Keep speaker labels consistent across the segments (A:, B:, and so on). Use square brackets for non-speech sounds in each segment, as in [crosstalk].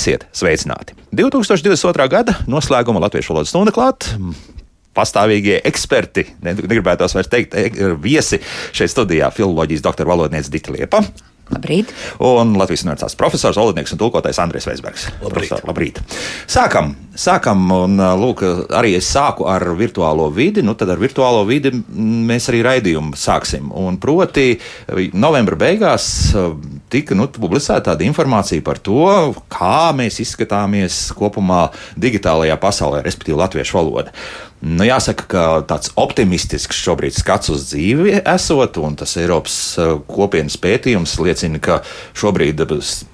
A: Esiet sveicināti! 2022. gada noslēguma latviešu valodas stunda klāt. Pastāvīgie eksperti, negribētos vairs teikt, e, viesi šeit studijā - filozofijas doktora valodniece Dita Liepa.
B: Labrīt.
A: Un Latvijas Universitātes profesors, valodnieks un tulkotājs Andrēs Veisbergs.
C: Labrīt.
A: Labrīt. Sākam, sākam, un lūk, arī es sāku ar virtuālo vidi. Nu, tad ar virtuālo vidi mēs arī raidījumu sāksim. Un proti, novembra beigās tika nu, publicēta tāda informācija par to, kā mēs izskatāmies kopumā digitālajā pasaulē, respektīvi latviešu valoda. Nu, jāsaka, ka tāds optimistisks šobrīd skats uz dzīvi esot, un tas Eiropas kopienas pētījums liecina, ka šobrīd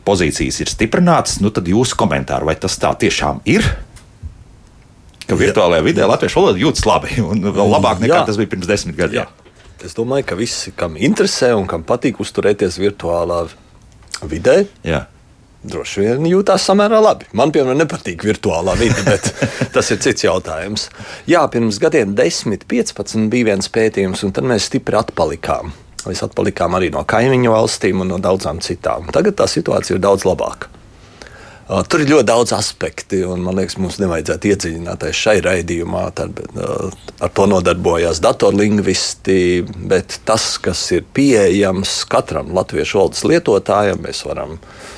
A: pozīcijas ir stiprinātas. Nu, tad jūsu komentāri, vai tas tā tiešām ir? Ka virtuālajā vidē latviešu valoda jūtas labi un vēl labāk nekā Jā. tas bija pirms desmit gadiem.
C: Es domāju, ka visi, kam interesē un kam patīk uzturēties virtuālā vidē,
A: Jā
C: droši vien jūtas samērā labi. Man, piemēram, nepatīk virtuālā vide, bet [laughs] tas ir cits jautājums. Jā, pirms gadiem, 10, 15 bija viens pētījums, un tad mēs stipri atpalikām. Mēs atpalikām arī no kaimiņu valstīm un no daudzām citām. Tagad tā situācija ir daudz labāka. Uh, tur ir ļoti daudz aspektu, un man liekas, mums nevajadzētu iedziļināties šai raidījumā. Tad, uh, ar to nodarbojās datorlingvisti, bet tas, kas ir pieejams katram latviešu valodas lietotājam, mēs varam uh,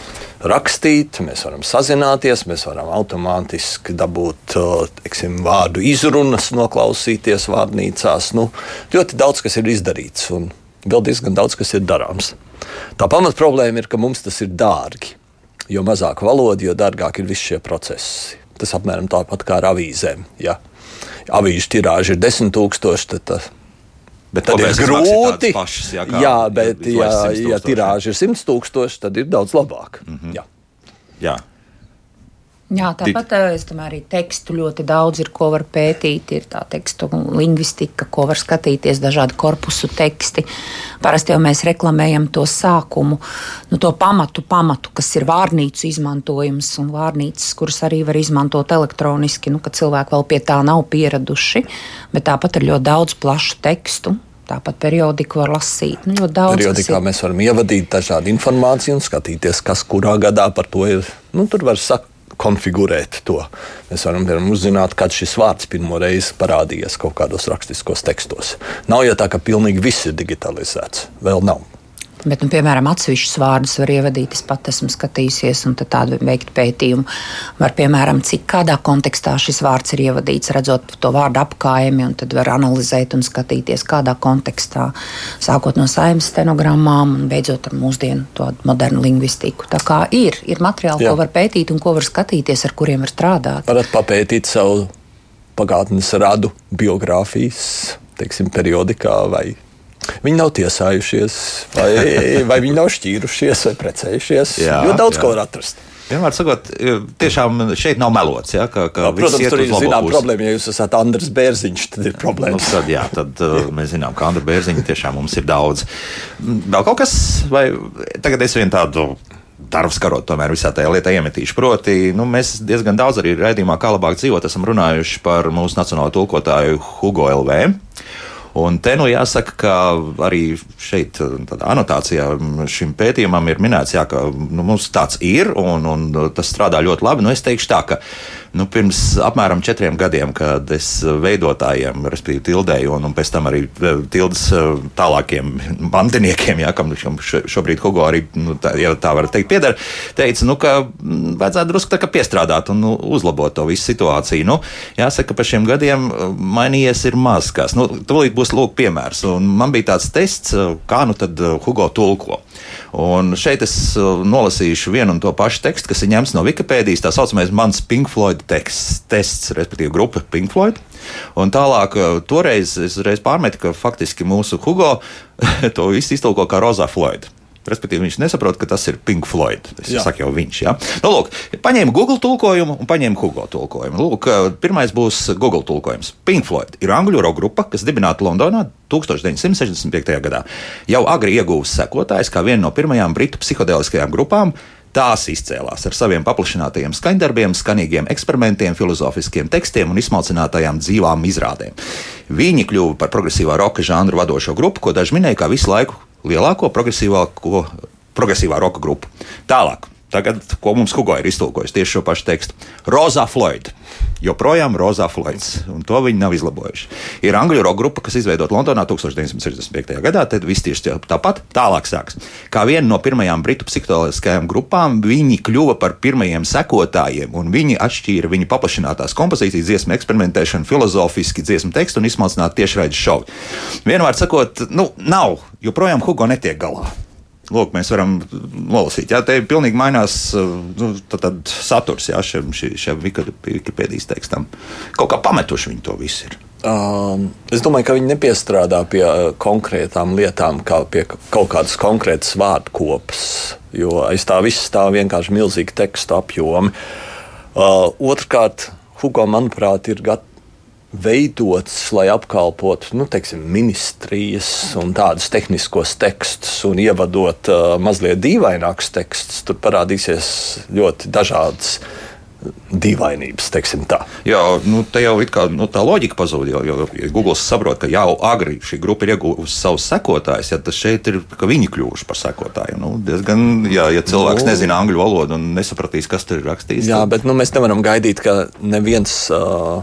C: rakstīt, mēs varam sazināties, mēs varam automātiski dabūt teiksim, vārdu izrunas, noklausīties vārnīcās. Nu, ļoti daudz kas ir izdarīts un vēl diezgan daudz kas ir darāms. Tā pamat problēma ir, ka mums tas ir dārgi. Jo mazāk valoda, jo dārgāk ir visi šie procesi. Tas apmēram tāpat kā ar avīzēm. Ja avīžu tirāža ir 10,000, tad tas
A: Bet
C: tad ir grūti.
A: Pašas, jā,
C: jā, bet, ja, ja tirāža ir 100 tūkstoši, tad ir daudz labāk.
A: Mm -hmm. jā. Jā.
B: Jā, tāpat Dit. es domāju, arī tekstu ļoti daudz ir, ko var pētīt. Ir tā tekstu lingvistika, ko var skatīties, dažādi korpusu teksti. Parasti jau mēs reklamējam to sākumu, nu, to pamatu, pamatu, kas ir vārnīcu izmantojums un vārnīcas, kuras arī var izmantot elektroniski, nu, kad cilvēki vēl pie tā nav pieraduši. Bet tāpat ir ļoti daudz plašu tekstu, Tāpat periodiku var lasīt. Nu, daudz,
C: Periodikā mēs varam ievadīt dažādu informāciju un skatīties, kas kurā gadā par to ir. Nu, tur var sakot konfigurēt to. Mēs varam piemēram, uzzināt, kad šis vārds pirmo reizi parādījies kaut kādos rakstiskos tekstos. Nav jau tā, ka pilnīgi viss ir digitalizēts. Vēl nav.
B: Bet, nu, piemēram, atsevišķus vārdus var ievadīt. Es pat esmu skatījusies, un tādu veikt pētījumu. Var, piemēram, cik kādā kontekstā šis vārds ir ievadīts, redzot to vārdu apkājumi, un tad var analizēt un skatīties, kādā kontekstā, sākot no saimnes stenogrammām un beidzot ar mūsdienu modernu lingvistiku. Tā kā ir, ir materiāli, Jā. ko var pētīt un ko var skatīties, ar kuriem var strādāt.
C: Varat papētīt savu pagātnes radu biogrāfijas, teiksim, periodikā vai Viņi nav tiesājušies, vai, [laughs] vai viņi nav šķīrušies, vai precējušies. Jā, jo daudz jā. ko var atrast.
A: Vienmēr sakot, tiešām šeit nav melots. Ja, ka, ka
C: jā, protams, tur ir zināma problēma. Ja jūs esat Andris Bērziņš, tad ir problēma.
A: Nu, tad, jā, tad uh, [laughs] mēs zinām, ka Andra Bērziņa tiešām mums ir daudz. Vēl kaut kas, vai tagad es vienu tādu darbs karot, tomēr visā tajā lietā iemetīšu. Proti, nu, mēs diezgan daudz arī raidījumā, kā labāk dzīvot, esam runājuši par mūsu nacionālo tulkotāju Hugo LV. Un te nu jāsaka, ka arī šeit, anotācijā šim pētījumam ir minēts, jā, ka nu, mums tāds ir un, un tas strādā ļoti labi. Nu, es teikšu tā, ka nu, pirms apmēram četriem gadiem, kad es veidotājiem, respektīvi Tildēju, un, un pēc tam arī eh, Tildes eh, tālākiem [laughs] mantiniekiem, ja, kam šobrīd Hugo arī, nu, tā, ja tā var teikt, pieder, teica, nu, ka mm, vajadzētu drusku tā kā piestrādāt un nu, uzlabot to visu situāciju. Nu, jāsaka, ka pa šiem gadiem eh, mainījies ir maz kas. Nu, tūlīt būs lūk piemērs, un man bija tāds tests, kā nu tad Hugo tulko. Un šeit es nolasīšu vienu un to pašu tekstu, kas ir ņemts no Wikipēdijas, tā saucamais mans Pink Floyd teksts, tests, respektīvi grupa Pink Floyd. Un tālāk, eh, toreiz es pārmetu, ka faktiski mūsu Hugo [laughs] to visu iztulko kā Rozā Floyd. Respektīvi, viņš nesaprot, ka tas ir Pink Floyd. Es jā. saku jau viņš. Ja? Nu, lūk, paņēma Google tulkojumu un paņēma Hugo tulkojumu. Lūk, pirmais būs Google tulkojums. Pink Floyd ir angļu roka grupa, kas dibināta Londonā 1965. gadā. Jau agri ieguvusi sekotājs kā viena no pirmajām britu psiholoģiskajām grupām, Tās izcēlās ar saviem paplašinātajiem skaņdarbiem, skanīgiem eksperimentiem, filozofiskiem tekstiem un izsmalcinātajām dzīvām izrādēm. Viņi kļuva par progresīvā roka žanru vadošo grupu, ko daži minēja kā visu laiku lielāko progresīvā roka grupu. Tālāk. Tagad, ko mums Hugo ir iztulkojis tieši šo pašu tekstu. Rozā Floyd. Joprojām Rozā Floyds, un to viņi nav izlabojuši. Ir angļu roka grupa, kas izveidota Londonā 1965. gadā, tad viss tieši tāpat tālāk sāks. Kā viena no pirmajām britu psiholoģiskajām grupām, viņi kļuva par pirmajiem sekotājiem, un viņi atšķīra viņa paplašinātās kompozīcijas, dziesmu eksperimentēšanu, filozofiski dziesmu tekstu un izsmalcinātu tiešraides šovu. Vienmēr sakot, nu, nav, joprojām Hugo netiek galā. Lūk, mēs varam nolasīt. Jā, te pilnīgi mainās nu, tad, tad saturs jā, šiem, šiem Wikipēdijas tekstam. Kaut kā pametuši viņi to visu. Ir.
C: Um, es domāju, ka viņi nepiestrādā pie uh, konkrētām lietām, kā pie kaut kādas konkrētas vārdu kopas, jo aiz tā viss stāv vienkārši milzīgi tekstu apjomi. Uh, Otrkārt, Hugo, manuprāt, ir gat, veidots, lai apkalpotu nu, teiksim, ministrijas un tādus tehniskos tekstus, un ievadot uh, mazliet dīvainākus tekstus, tur parādīsies ļoti dažādas. Dīvainības, teiksim tā.
A: Jā, nu, tā jau kā, nu, tā loģika pazūd. Jo, jo Google saprot, ka jau agri šī grupa ir iegūusi savus sekotājus, ja tas šeit ir, ka viņi kļuvuši par sekotājiem. Nu, diezgan, jā, ja cilvēks nu, nezina angļu valodu un nesapratīs, kas tur ir rakstīts.
C: Jā, tad... bet nu, mēs nevaram gaidīt, ka neviens. Uh,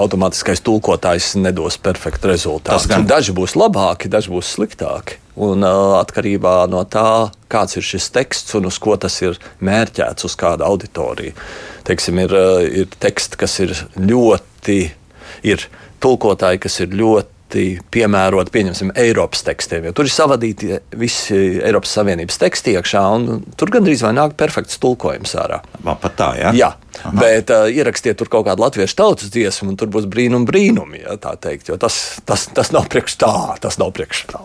C: automātiskais tulkotājs nedos perfektu rezultātu. Daži būs labāki, daži būs sliktāki. Un uh, atkarībā no tā, kāds ir šis teksts un uz ko tas ir mērķēts, uz kādu auditoriju. Teiksim, ir, uh, ir teksti, kas ir ļoti, ir tulkotāji, kas ir ļoti ļoti piemērota, pieņemsim, Eiropas tekstiem. Tur ir savadīti visi Eiropas Savienības teksti iekšā, un tur gandrīz vai nāk perfekts tulkojums ārā.
A: Man pat tā, jā.
C: jā. Aha. Bet uh, ierakstiet tur kaut kādu latviešu tautas dziesmu, un tur būs brīnum brīnumi, ja tā teikt. Jo tas, tas, tas nav priekš tā, tas nav priekš tā.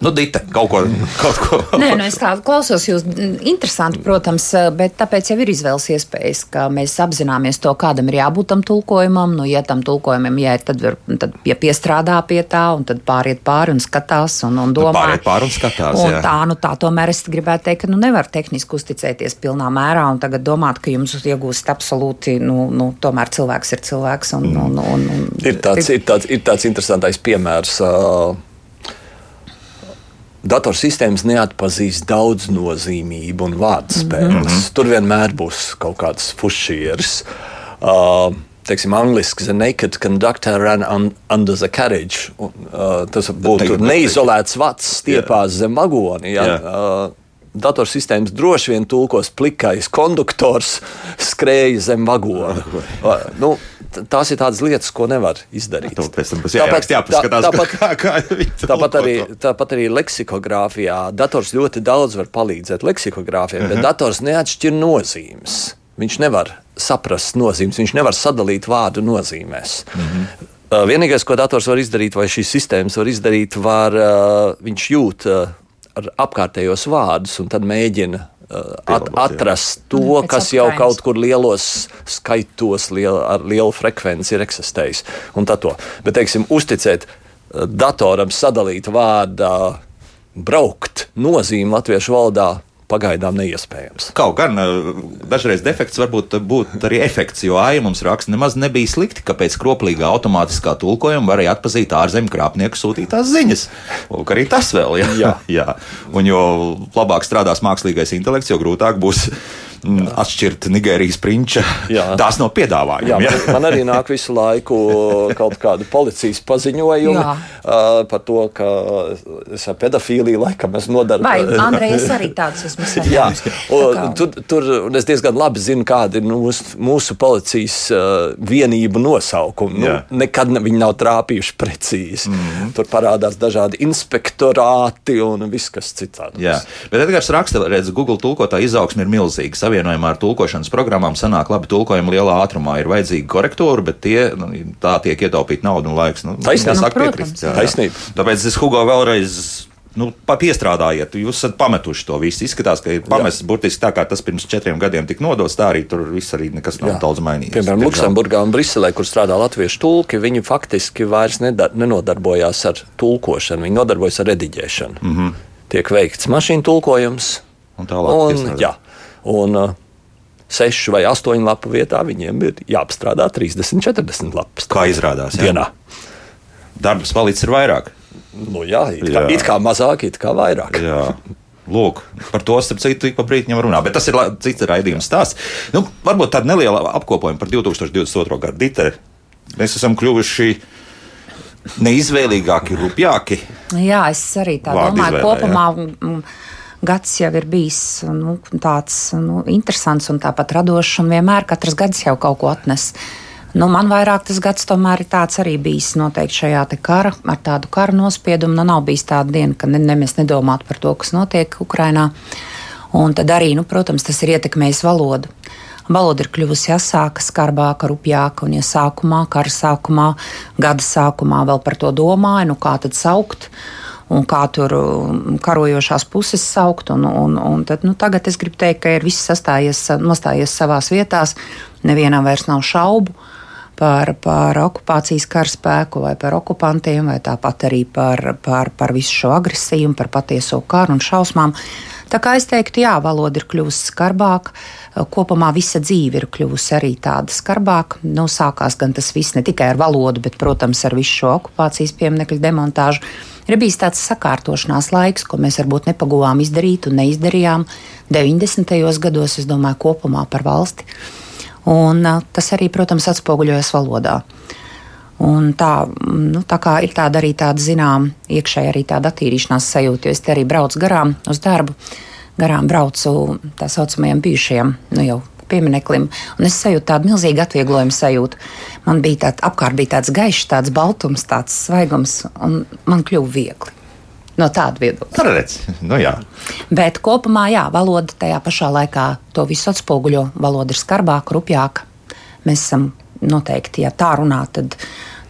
A: Nu, Dita, kaut ko. Kaut ko.
B: Nē, nu es klausos, jūs interesanti, protams, bet tāpēc jau ir izvēles iespējas, ka mēs apzināmies to, kādam ir jābūt tam tulkojumam. Nu, ja tam tulkojumam jāiet, tad, var, tad ja piestrādā pie tā, un tad pāriet pāri un skatās un, un domā. Nu,
A: pāriet pāri un skatās.
B: Un jā. tā, nu tā tomēr es gribētu teikt, ka nu, nevar tehniski uzticēties pilnā mērā un tagad domāt, ka jums iegūst absolūti, nu, nu tomēr cilvēks ir cilvēks. Un, mm. un, un, un,
C: ir, tāds, ir, tāds, ir tāds interesantais piemērs. Uh, datorsistēmas neatpazīst daudz nozīmību un vārdspēles. Mm -hmm. Tur vienmēr būs kaut kāds fušieris. Uh, teiksim, angliski, the naked conductor ran un, under the carriage. Un, uh, tas būtu neizolēts vats stiepās yeah. zem vagona. Ja? Yeah. Uh, datorsistēmas droši vien tulkos plikais konduktors skrēja zem vagona. [laughs] Uh, nu, tās ir tādas lietas, ko nevar izdarīt.
A: Tāpēc, tāpēc, jāpaskatās, tāpat, kā, kā
C: tāpat, arī, tāpat arī leksikogrāfijā dators ļoti daudz var palīdzēt leksikogrāfijai, bet dators neatšķir nozīmes. Viņš nevar saprast nozīmes, viņš nevar sadalīt vārdu nozīmēs. Uh -huh. Vienīgais, ko dators var izdarīt, vai šīs sistēmas var izdarīt, var, uh, viņš jūt uh, apkārtējos vārdus un tad mēģina at, atrast to, mm, kas jau kaut kur lielos skaitos, liel, ar lielu frekvenci ir eksistējis. Bet, teiksim, uzticēt eh, datoram sadalīt vārdā braukt nozīmi latviešu valodā pagaidām neiespējams.
A: Kaut gan eh, dažreiz defekts varbūt būt arī efekts, jo AIE mums raksta nemaz nebija slikti, ka pēc kroplīgā automātiskā tulkojuma varēja atpazīt ārzemju krāpnieku sūtītās ziņas. Lūk, arī tas vēl, jā. jā. [laughs] jā. Un jo labāk strādās mākslīgais intelekts, jo grūtāk būs atšķirt Nigērijas prinča. [laughs] Tās nav piedāvājumi. Jā,
C: jā. Man, man arī nāk visu laiku kaut kāda policijas paziņojuma uh, par to, ka es ar pedofīliju laikam esmu nodarbināts.
B: Vai [laughs] Andrejs arī tāds esmu saņēmis?
C: jā, un, tur, tur un es diezgan labi zinu, kāda ir mūsu, mūsu policijas uh, vienību nosaukumi. Nu, nekad ne, viņi nav trāpījuši precīzi. Mm -hmm. Tur parādās dažādi inspektorāti un viss, kas citādi.
A: Jā, bet Edgars raksta, redz, Google tulkotā izaugsme ir milzīga savienojumā ar tulkošanas programmām sanāk labi tulkojumi lielā ātrumā. Ir vajadzīgi korektūri, bet tie, nu, tā tiek ietaupīta nauda un laiks. Nu,
C: Taisnība, saka, piekrist. Jā, jā. Taisnība.
A: Tāpēc es Hugo vēlreiz nu, piestrādājiet, jūs esat pametuši to visu. Izskatās, ka ir pamests burtiski tā, kā tas pirms četriem gadiem tika nodots. Tā arī tur viss arī nekas nav Jā. daudz mainījies.
C: Piemēram, Luksemburgā un Briselē, kur strādā latviešu tulki, viņi faktiski vairs nenodarbojās ar tulkošanu, viņi nodarbojas ar rediģēšanu. Mm -hmm. Tiek veikts mašīnu tulkojums.
A: Un tālāk. Un,
C: jā, Un uh, sešu vai astoņu lapu vietā viņiem ir jāapstrādā 30, 40 lapas.
A: Kā izrādās? Jā. Dienā. Darbs palicis ir vairāk.
C: Nu, jā, it kā, jā. it kā mazāk, it kā vairāk.
A: Jā. Lūk, par to starp citu ik pa brīdim jau runā, bet tas ir cits raidījums stāsts. Nu, varbūt tāda neliela apkopojuma par 2022. gadu. Dita, mēs esam kļuvuši neizvēlīgāki, rupjāki.
B: Jā, es arī tā domāju. Kopumā mm, gads jau ir bijis nu, tāds nu, interesants un tāpat radošs, un vienmēr katrs gads jau kaut ko atnes. Nu, man vairāk tas gads tomēr ir tāds arī bijis noteikti šajā kara, ar tādu kara nospiedumu. Nu, nav bijis tāda diena, ka ne, ne mēs nedomātu par to, kas notiek Ukrainā. Un tad arī, nu, protams, tas ir ietekmējis valodu. Valoda ir kļuvusi asāka, skarbāka, rupjāka. Un, ja sākumā, kara sākumā, gada sākumā vēl par to domāju, nu, kā tad saukt, un kā tur um, karojošās puses saukt. Un, un, un tad, nu, tagad es gribu teikt, ka ir viss sastājies, nostājies savās vietās, nevienam vairs nav šaubu. Par, par okupācijas karaspēku, vai par okupantiem, vai tāpat arī par, par, par visu šo agresiju, par patieso karu un šausmām. Tā kā es teiktu, jā, valoda ir kļuvusi skarbāka. Kopumā visa dzīve ir kļuvusi arī tāda skarbāka. Nu, sākās gan tas viss ne tikai ar valodu, bet, protams, ar visu šo okupācijas pieminiektu demontāžu. Ir bijis tāds sakārtošanās laiks, ko mēs varbūt nepagūvām izdarīt un neizdarījām 90. gados, es domāju, kopumā par valsti. Un, tas arī, protams, atspoguļojas valodā. Un tā, nu, tā kā ir tāda arī tāda zināma iekšēji arī tāda attīrīšanās sajūta, jo es te arī braucu garām uz darbu, garām braucu tā saucamajiem bijušajiem, nu jau piemineklim, un es sajūtu tādu milzīgu atvieglojumu sajūtu. Man bija tāds apkārt bija tāds gaišs, tāds baltums, tāds svaigums, un man kļuva viegli. No tāda viedokļa.
A: Tur redz, nu jā.
B: Bet kopumā, jā, valoda tajā pašā laikā to visu atspoguļo. Valoda ir skarbāka, rupjāka. Mēs esam noteikti, ja tā runā, tad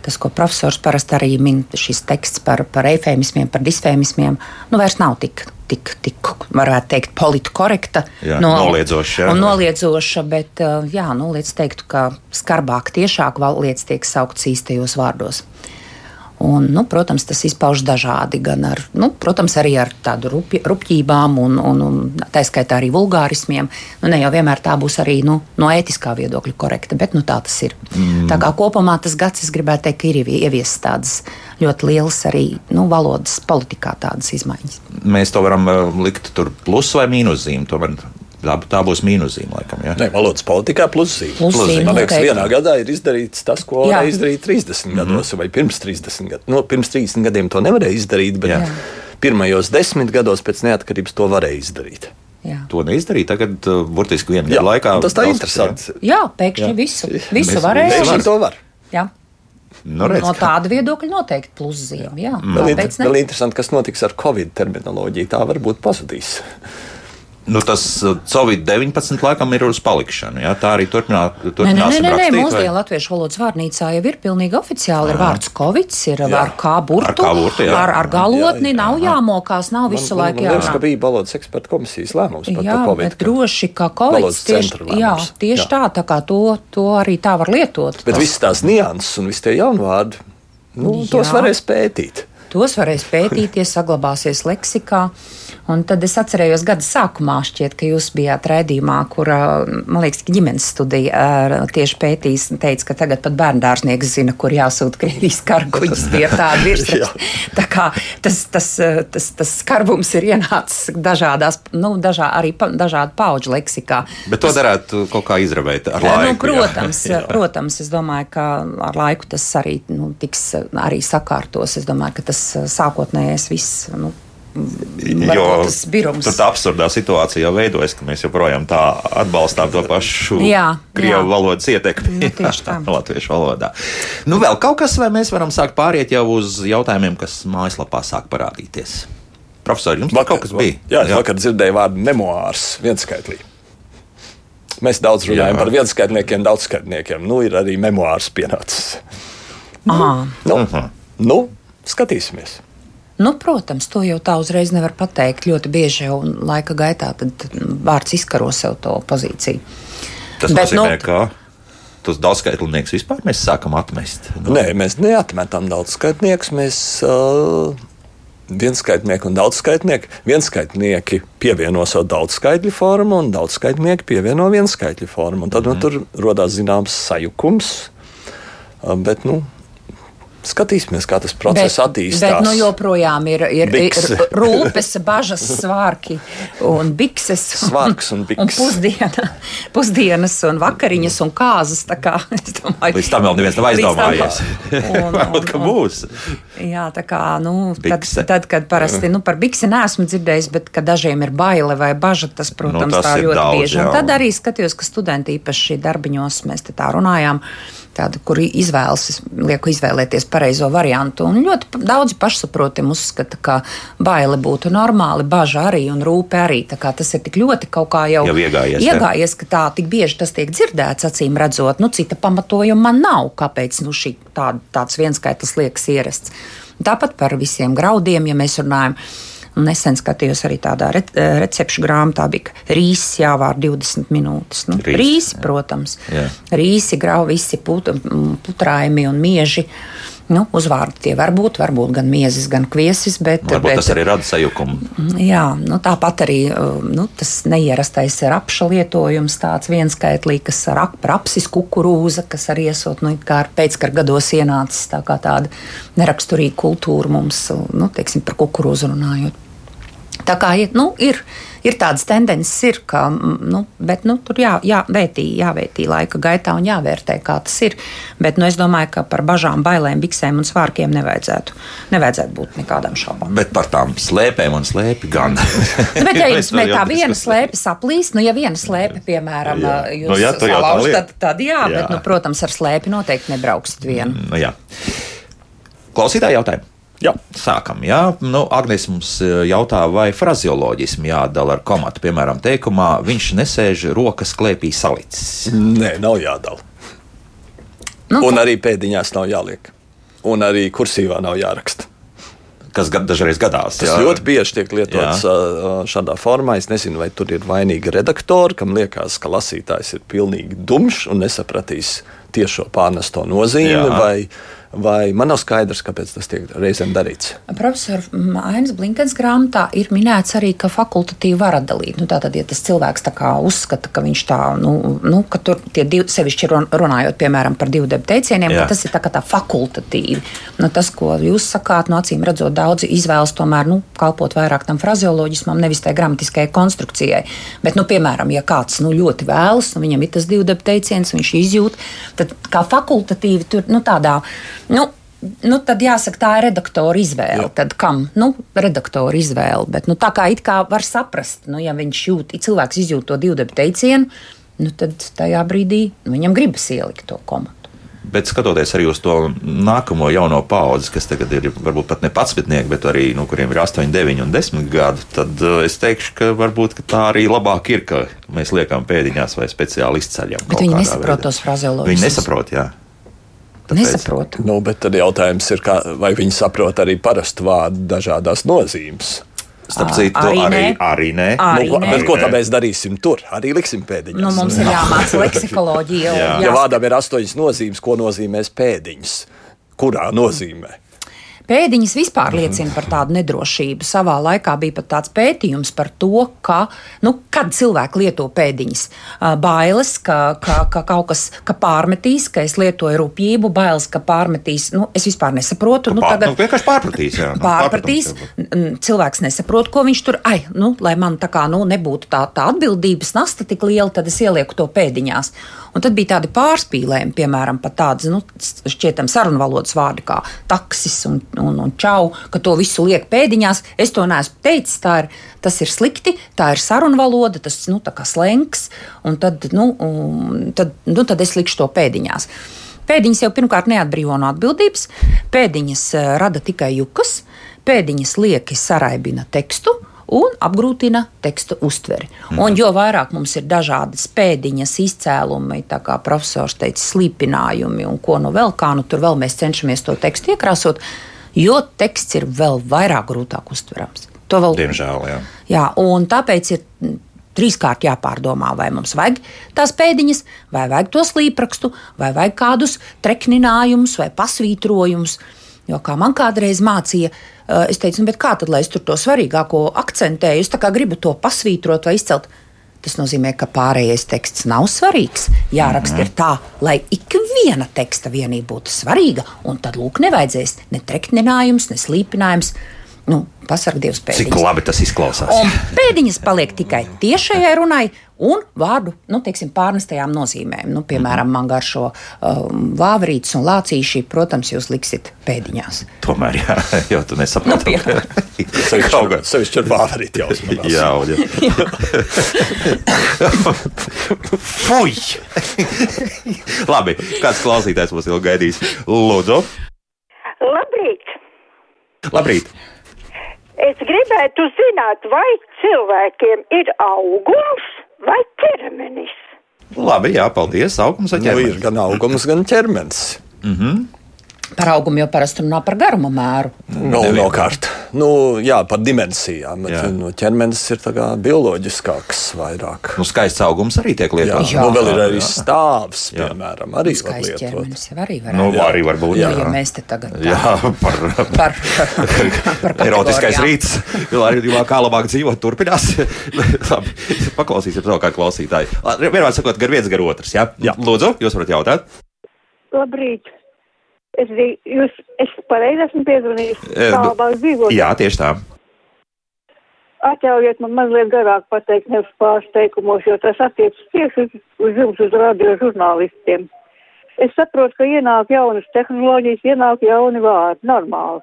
B: tas, ko profesors parasti arī min, šis teksts par, par eifēmismiem, par disfēmismiem, nu vairs nav tik, tik, tik varētu teikt, politkorekta.
A: Jā, noliedzoša, jā.
B: Noliedzoša, bet, uh, jā, nu, lietas teiktu, ka skarbāk, tiešāk val- lietas tiek sauktas īstajos vārdos. Un, nu, protams, tas izpaužas dažādi. Gan ar, nu, protams, arī ar tādu rupi, rupjībām, un, un, un tā skaitā arī vulgārismiem. Nu, ne jau vienmēr tā būs arī nu, no ētiskā viedokļa korekta, bet nu, tā tas ir. Mm. Tā kā kopumā tas gads, es gribētu teikt, ir ievi- ieviesis tādas ļoti lielas arī nu, valodas politikā tādas izmaiņas.
A: Mēs to varam uh, likt tur plus vai mīnuszīmi. Tomēr tā, tā būs mīnuszīme, laikam. Ja?
C: Nē, valodas politikā pluszīme.
B: Pluszīme,
C: Man liekas, vienā gadā ir izdarīts tas, ko
B: Jā.
C: varēja izdarīt 30 gados, vai pirms 30 gadiem. Nu, pirms 30 gadiem to nevarēja izdarīt, bet
A: Jā.
C: pirmajos desmit gados pēc neatkarības to varēja izdarīt.
B: Jā.
A: To neizdarīja tagad, uh, burtiski vienu
C: Jā,
A: gadu laikā.
C: tas tā
A: kas,
C: interesanti.
B: Jā, pēkšņi
A: Jā.
B: visu, visu
A: mēs
B: varēja.
C: Pēkšņi to var.
B: Jā.
A: Nu, redz,
B: No tāda viedokļa noteikti pluszīme. Jā,
C: Vēl,
B: kāpēc
C: inter,
B: ne?
C: vēl interesanti, kas notiks ar Covid terminoloģiju. Tā varbūt pazudīs.
A: Nu, tas uh, Covid-19 laikam ir uz palikšanu. Jā? Tā arī turpinā,
B: Nē, nē, nē, nē, mūsdienu latviešu valodas vārnīcā jau ir pilnīgi oficiāli. Ir vārds Covid, ir ar kā burtu,
A: Ar burtu, jā.
B: ar, ar galotni,
C: Jā, jā.
B: nav jāmokās, nav visu
C: man,
B: laiku
C: ka
B: jārunā.
C: bija valodas eksperta komisijas lēmums par
B: Jā,
C: to Covid.
B: bet droši, ka Covid tieši, jā, tieši
C: Jā.
B: tā, tā kā to, to arī tā var lietot.
C: Bet
B: Tas-
C: visas tās nianses un visi tie jaunvārdi, nu, tos
B: Jā.
C: varēs pētīt.
B: Tos varēs pētīt, tie saglabāsies leksikā. Un tad es atcerējos, gada sākumā, šķiet, ka jūs bijāt raidījumā, kur, man liekas, ka ģimenes studija tieši pētīs, teica, ka tagad pat bērndārznieks zina, kur jāsūta Krievijas karguņus. Tie ir tādi [laughs] virsraksti. Tā kā tas, tas, tas, tas skarbums ir ienācis dažādās, nu, dažā, arī pa, dažādu pauģu leksikā.
A: Bet to darētu kaut kā izravēt ar
B: Jā,
A: laiku.
B: nu, protams,
A: jā.
B: protams, es domāju, ka ar laiku tas arī nu, tiks arī sakārtos. Es domāju, ka tas uh, sākotnējais viss. Nu,
A: Jo
B: tas
A: tur tā absurdā situācija jau veidojas, ka mēs joprojām tā atbalstām to pašu
B: Jā,
A: krievu
B: jā.
A: valodas ietekmi
B: Nu, tieši tā. [laughs]
A: latviešu valodā. Nu, vēl kaut kas, vai mēs varam sākt pāriet jau uz jautājumiem, kas mājaslapā sāk parādīties? Profesor, jums vakar, kaut kas bija?
C: Jā, es vakar dzirdēju vārdu memoārs vienskaitlī. Mēs daudz runājam
A: Jā.
C: par vienskaitniekiem, daudzskaitniekiem. Nu, ir arī memoārs pienācis.
B: Aha.
C: Nu,
A: Mhm.
C: nu, skatīsimies.
B: Nu, protams, to jau tā uzreiz nevar pateikt. Ļoti bieži jau laika gaitā tad vārds izkaro sev to pozīciju.
A: Tas
B: Bet,
A: nozīmē,
B: nu-
A: ka tos daudzskaitlinieks vispār mēs sākam atmest. Nu,
C: Nē, mēs neatmetam daudzskaitniekus. Mēs uh, vienskaitnieki un daudzskaitnieki. Vienskaitnieki pievieno savu daudzskaitļu formu, un daudzskaitnieki pievieno vienskaitļu formu. Un tad mm -hmm. nu, tur radās zināms sajukums. Uh, bet, nu, Skatīsimies, kā tas process bet, attīstās.
B: Bet nu, joprojām ir, ir, Bikse. ir [laughs] rūpes, bažas, svārki un bikses.
C: Svārks un bikses. Un
B: pusdiena, pusdienas un vakariņas un kāzas. Kā, [laughs]
A: domāju, Līdz tam vēl neviens nav aizdomājies. Varbūt, [laughs] ka būs.
B: Jā, tā kā, nu, tad, tad, kad parasti nu, par biksi neesmu dzirdējis, bet ka dažiem ir baile vai baža, tas, protams, nu, tas tā ļoti daudz, bieži. Jā. Un tad arī skatījos, ka studenti īpaši darbiņos mēs te tā runājām tādu, kur izvēles, lieku izvēlēties pareizo variantu. Un ļoti daudzi pašsaprotami uzskata, ka baile būtu normāli, bažas arī un rūpe arī. Tas ir tik ļoti kaut kā jau,
A: jau iegājies,
B: iegājies ka tā tik bieži tas tiek dzirdēts, acīm redzot. Nu, cita pamatojuma man nav, kāpēc nu, šī, tā, tāds vienskaitlis liekas ierasts. Tāpat par visiem graudiem, ja mēs runājam. Nesen skatījos arī tādā re, eh, recepšu grāmatā, bija rīsis jāvār 20 minūtes. Nu, Rīs, rīsi, protams, jā. rīsi, grau, visi put, putrājumi un mieži. Nu, uzvārdi tie var būt, varbūt gan miezis, gan kviesis. Bet,
A: varbūt
B: bet,
A: tas arī rada sajukumu.
B: Jā, nu, tāpat arī nu, tas neierastais rapša lietojums, tāds vienskaitlī, kas ar apsis kukurūza, kas arī iesot nu, pēckara gados ienācis tā kā tāda neraksturīga kultūra mums, nu, teiksim, par kukurūzu runājot. Tā kā nu, ir, ir tādas tendences, ir, ka nu, bet, nu, tur jā, jāvērtī, jāvērtī laika gaitā un jāvērtē, kā tas ir. Bet nu, es domāju, ka par bažām, bailēm, biksēm un svārkiem nevajadzētu, nevajadzētu būt nekādām šaubām.
A: Bet par tām slēpēm un slēpi gan.
B: nu, bet, ja [laughs] jums tā viena slēpe saplīs, nu, ja viena slēpe, piemēram, jā. jūs nu, jā, salaužat, tad, tad jā, jā, bet, nu, protams, ar slēpi noteikti nebrauksit vienu.
A: Nu, jā. Klausītāji jautājumu.
C: Jā.
A: Sākam. Jā. Nu, Agnēs mums e, jautā, vai frazioloģismu jādala ar komatu. Piemēram, teikumā viņš nesēž rokas klēpī salicis.
C: Nē, nav jādala. Nu, Un arī pēdiņās nav jāliek. Un arī kursīvā nav jāraksta.
A: Kas gad, dažreiz gadās.
C: Tas jā. ļoti bieži tiek lietots jā. šādā formā. Es nezinu, vai tur ir vainīga redaktora, kam liekas, ka lasītājs ir pilnīgi dumšs un nesapratīs tiešo pārnesto nozīmi. Vai, man nav skaidrs, kāpēc tas tiek reizēm darīts?
B: Profesor Ainas Blinkens grāmatā ir minēts arī, ka fakultatīvi var atdalīt. Nu, tātad, ja tas cilvēks tā uzskata, ka viņš tā, nu, nu ka tur tie divi, sevišķi runājot, piemēram, par divu debu teicieniem, tas ir tā kā tā fakultatīvi. Nu, tas, ko jūs sakāt, no nu, acīm redzot, daudzi izvēlas tomēr nu, kalpot vairāk tam frazeoloģismam, nevis tai gramatiskajai konstrukcijai. Bet, nu, piemēram, ja kāds nu, ļoti vēlas, nu, viņam ir tas divu debu teiciens, viņš izjūt, tad kā fakultatīvi tur nu, tādā Nu, Nu, tad jāsaka, tā ir redaktora izvēle. Jā. Tad kam? Nu, redaktora izvēle. Bet nu, tā kā it kā var saprast, nu, ja viņš jūt, ja cilvēks izjūt to divu debu teicienu, nu, tad tajā brīdī nu, viņam gribas ielikt to komatu.
A: Bet skatoties arī uz to nākamo jauno paudzi, kas tagad ir varbūt pat ne patsmitnieki, bet arī nu, kuriem ir 8, 9 un 10 gadi, tad uh, es teikšu, ka varbūt ka tā arī labāk ir, ka mēs liekam pēdiņās vai speciāli izceļam.
B: Bet viņi nesaprot tos frazeoloģijas.
A: Viņi nesaprot, jā.
B: Tāpēc, Nesaprotu.
C: Nu, bet tad jautājums ir, kā, vai viņi saprot arī parastu vārdu dažādās nozīmes.
A: Starp citu, arī, arī, arī nē.
B: Arī
C: nu, nē. Ko tad mēs darīsim tur? Arī liksim pēdiņas.
B: Nu, mums ir jāmāca leksikoloģija.
C: jā. Ja vārdam ir astoņas nozīmes, ko nozīmēs pēdiņas? Kurā nozīmē?
B: Pēdiņas vispār liecina par tādu nedrošību. Savā laikā bija pat tāds pētījums par to, ka, nu, kad cilvēki lieto pēdiņas. Bailes, ka, ka, ka kaut kas ka pārmetīs, ka es lietoju rūpību, bailes, ka pārmetīs. Nu, es vispār nesaprotu.
A: Nu, tagad, nu, vienkārši pārpratīs. Jā,
B: nu, [laughs] pārpratīs. Cilvēks nesaprot, ko viņš tur. Ai, nu, lai man tā kā nu, nebūtu tā, tā atbildības nasta tik liela, tad es ielieku to pēdiņās. Un tad bija tādi pārspīlējumi, piemēram, pat tādas, nu, šķietam, sarunvalodas vārdi kā taksis un, un, un čau, ka to visu liek pēdiņās. Es to neesmu teicis, tā ir, tas ir slikti, tā ir sarunvaloda, tas, nu, tā kā slengs, un tad, nu, un tad, nu, tad es likšu to pēdiņās. Pēdiņas jau pirmkārt neatbrīvo no atbildības, pēdiņas eh, rada tikai jukas, pēdiņas lieki saraibina tekstu, un apgrūtina teksta uztveri. Mm. Un jo vairāk mums ir dažādas pēdiņas, izcēlumi, tā kā profesors teica, slīpinājumi un ko nu vēl, kā nu tur vēl mēs cenšamies to tekstu iekrāsot, jo teksts ir vēl vairāk grūtāk uztverams.
A: To vēl. Diemžēl, jā.
B: Jā, un tāpēc ir trīskārt jāpārdomā, vai mums vajag tās pēdiņas, vai vajag to slīprakstu, vai vajag kādus trekninājumus vai pasvītrojumus. Jo kā man kādreiz mācīja, es teicu, nu, kā tad, lai es tur to svarīgāko akcentēju, es gribu to pasvītrot vai izcelt. Tas nozīmē, ka pārējais teksts nav svarīgs. Jāraksta mm -hmm. tā, lai ik viena teksta vienība būtu svarīga, un tad lūk, nevajadzēs ne trekninājums, ne slīpinājums. Nu, Pasargdievs pēdiņas.
A: Cik labi tas izklausās.
B: Un pēdiņas paliek tikai tiešajai runai un vārdu nu, teiksim, pārnestajām nozīmēm. Nu, piemēram, man garšo um, vāvrītis un lācīši, protams, jūs liksiet pēdiņās.
A: Tomēr, jā, [laughs] jau tu nesaproti.
B: Nu, [laughs]
C: Sevišķi ar vāvrīti jau uzmanās. [laughs]
A: Jā, jā. Fuj! Labi, kāds klausītājs mums ilgi gaidīs? Lūdzu!
D: Labrīt!
A: Labrīt!
D: Es gribētu zināt, vai cilvēkiem ir augums vai ķermenis.
A: Labi, jā, paldies. Augums vai
C: Nu,
A: ķermenis?
C: ir gan augums, gan ķermenis.
B: Par augumu jau parasti runā par garuma mēru.
C: Nu, no kārt. Nu, jā, par dimensijām. Bet,
A: Jā.
C: nu, ķermenis ir tā kā bioloģiskāks vairāk.
A: Nu, skaists augums arī tiek
C: Jā,
A: lietots.
C: jā, nu, vēl ir arī
A: jā.
C: stāvs,
A: Jā.
C: piemēram, arī var
B: Skaists
C: lietot.
B: ķermenis jau arī var
A: Nu,
B: būt.
A: arī var būt.
B: Jā, ja mēs te tagad tā,
A: Jā, par,
B: par, par [laughs]
A: Erotiskais rīts, vēl arī jau kā labāk dzīvot, turpinās. [laughs] Labi, paklausīsim to kā klausītāji. Vienmēr sakot, gar viens, gar otrs. Jā,
C: Jā.
A: lūdzu, jūs varat jautāt.
D: Labrīt! Es, jūs, es pareizi esmu piezvanījis.
A: E,
D: Tā
A: nu,
D: labāk dzīvot.
A: Jā, tieši tā.
D: Atļaujiet man mazliet garāk pateikt, nevis pāris teikumos, jo tas attiecas tieši uz, uz jums, uz radio žurnālistiem. Es saprotu, ka ienāk jaunas tehnoloģijas, ienāk jauni vārdi, normāli.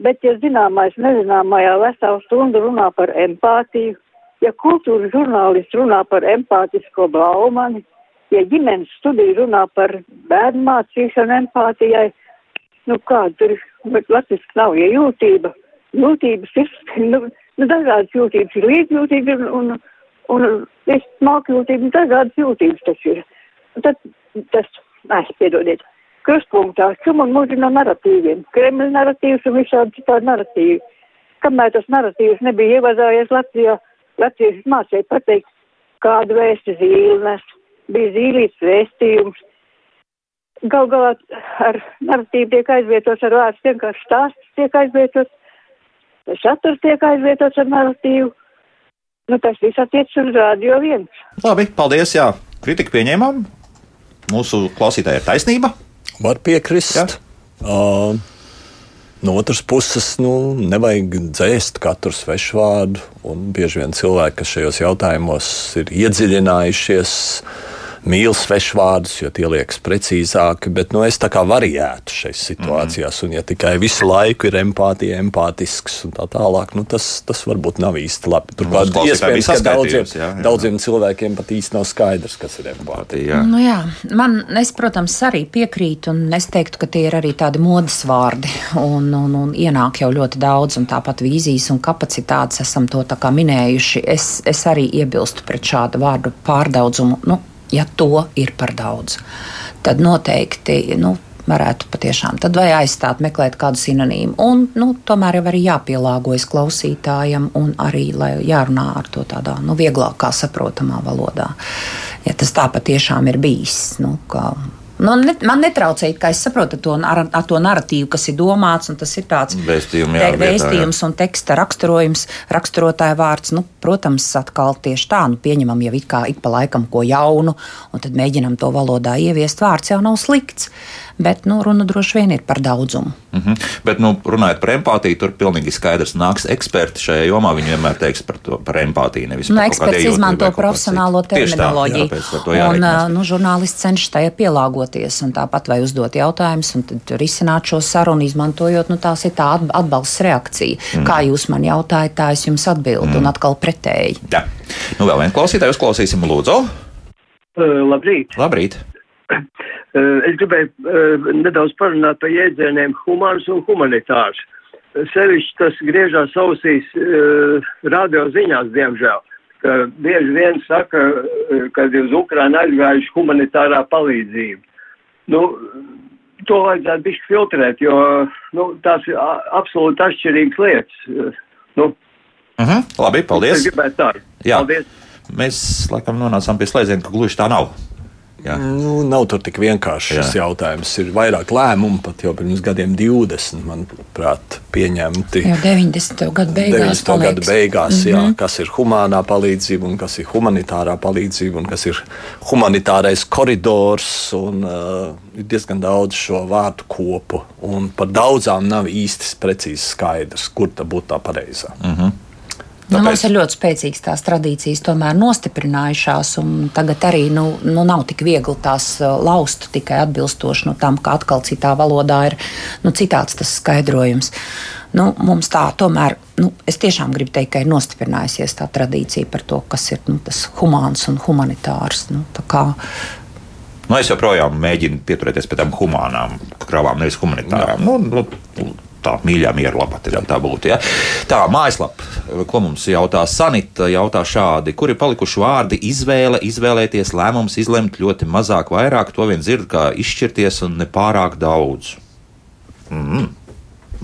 D: Bet, ja zināmais nezināmajā veselu stundu runā par empātiju, ja kultūras žurnālists runā par empātisko blaumani, ja ģimenes studija runā par bērnu mācīšanu empātijai, nu kāda tur bet latviski nav, ja jūtība, jūtības ir, [laughs] nu, nu dažādas jūtības ir līdzjūtība un, un, un es smalku jūtību, dažādas jūtības tas ir. Un tad tas, es piedodiet, krustpunktā šum un mūži no narratīviem, Kremļa narratīvs un visādi citādi narratīvi. Kamēr tas narratīvs nebija ievadājies Latvijā, latvieši mācīja pateikt, kādu vēsti zīli nes, bija zīlīts vēstījums. Gal galā ar narratīvu tiek aizvietots ar vārds, vienkārši stāsts tiek aizvietots, saturs tiek aizvietots ar narratīvu. Nu, tas viss attiec uz radio viens.
A: Labi, paldies. Jā, kritika pieņēmām. Mūsu klausītāja ir taisnība.
C: Var piekrist. Uh, no otras puses, nu, nevajag dzēst katru svešvārdu. un Bieži vien cilvēki, kas šajos jautājumos ir iedziļinājušies, mīl svešvārdus, jo tie liekas precīzāki. Bet nu, es tā kā variētu šajās situācijās, un ja tikai visu laiku ir empātija, empātisks un tā tālāk, nu, tas, tas varbūt nav īsti labi. Turklāt,
A: bija
C: iespējams, ka daudziem,
A: jā, jā.
C: daudziem cilvēkiem pat īsti nav skaidrs, kas ir empātija.
A: Jā.
B: Nu, jā, man, es, protams, arī piekrītu, un es teiktu, ka tie ir arī tādi modes vārdi. Un, un, un ienāk jau ļoti daudz, un tāpat vīzijas un kapacitātes esam to tā kā minējuši. Es, es arī iebilstu pret šādu vārdu pārdaudzumu. Nu, ja to ir par daudz, tad noteikti. Nu, Varētu patiešām tad vai aizstāt, meklēt kādu sinonīmu. Un, nu, tomēr jau arī jāpielāgojas klausītājam, un arī jārunā ar to tādā nu, vieglākā, saprotamā valodā. Ja tas tā patiešām ir bijis. Nu, ka, Nu, ne, man netraucēja, ka es saprotu to, ar, ar to narratīvu, kas ir domāts, un tas ir tāds
A: Vēstījumi, jā,
B: te- vēstījums un teksta raksturojums, raksturotāja vārds. Nu, protams, atkal tieši tā, nu, pieņemam jau it kā ik pa laikam ko jaunu, un tad mēģinam to valodā ieviest. Vārds jau nav slikts, bet nu, runa droši vien ir par daudzumu.
A: Mm -hmm. Bet, nu, runājot par empātiju, tur pilnīgi skaidrs nāks eksperti šajā jomā. Viņi vienmēr teiks par, to, par empātiju. Nevis
B: Nu,
A: par
B: eksperts izmanto profesionālo.
A: Tieši tā,
B: terminoloģiju.
A: jā,
B: un, ā, nu, žurnālists cenšas tajā pielāgoties un tāpat vai uzdot jautājumus, un tad risināt šo sarunu, izmantojot nu, tās ir tā atb- atbalsts reakcija. Mm. Kā jūs man jautājat, tā es jums atbildu, mm. un atkal pretēji.
A: Jā. Nu, vēl vienu klausītāju uzklausīsim, Lūdzu.
E: Uh, labrīt!
A: Labrīt! [clears throat]
E: Es gribēju nedaudz parunāt par jēdzieniem humāns un humanitārs. Sevišķi tas griežās ausīs radio ziņās, diemžēl. Ka bieži vien saka, ka uz Ukrainu aizgājuši humanitārā palīdzība. Nu, to vajadzētu bišķi filtrēt, jo nu, tās ir absolūti atšķirīgas lietas. Nu,
A: Uh -huh. Labi, paldies!
E: es gribētu tā.
A: Jā.
E: Paldies!
A: Mēs laikam nonācām pie slēdziena, ka gluži tā nav. Jā.
C: Nu, nav tur tik vienkārši šis
A: Jā.
C: jautājums. Ir vairāk lēmumu, pat jau pirms gadiem 20, manuprāt, pieņemti.
B: Jau 90. gadu beigās.
C: 90. gada beigās, mm -hmm. jā, kas ir humānā palīdzība un kas ir humanitārā palīdzība un kas ir humanitārais koridors. Un, uh, ir diezgan daudz šo vārdu kopu, un par daudzām nav īsti precīzi skaidrs, kur tā būtu tā pareizā. Mm -hmm.
B: Nu, mums ir ļoti spēcīgas tās tradīcijas, tomēr nostiprinājušās, un tagad arī nu, nu, nav tik viegli tās uh, laust tikai atbilstoši nu, tam, ka atkal citā valodā ir nu, citāds tas skaidrojums. Nu, mums tā tomēr, nu, es tiešām gribu teikt, ka ir nostiprinājusies tā tradīcija par to, kas ir nu, tas humāns un humanitārs. Nu,
A: Nu, es joprojām mēģinu pieturēties pie tām humānām kravām, nevis humanitārām. Nu, nu, tā mīļā miera labā tā būtu. Ja? Tā mājaslapa, ko mums jautā Sanita, jautā šādi, kur ir palikuši vārdi izvēle, izvēlēties lēmums, izlemt ļoti mazāk, vairāk, to vien dzird, kā izšķirties un ne pārāk daudz. Mm,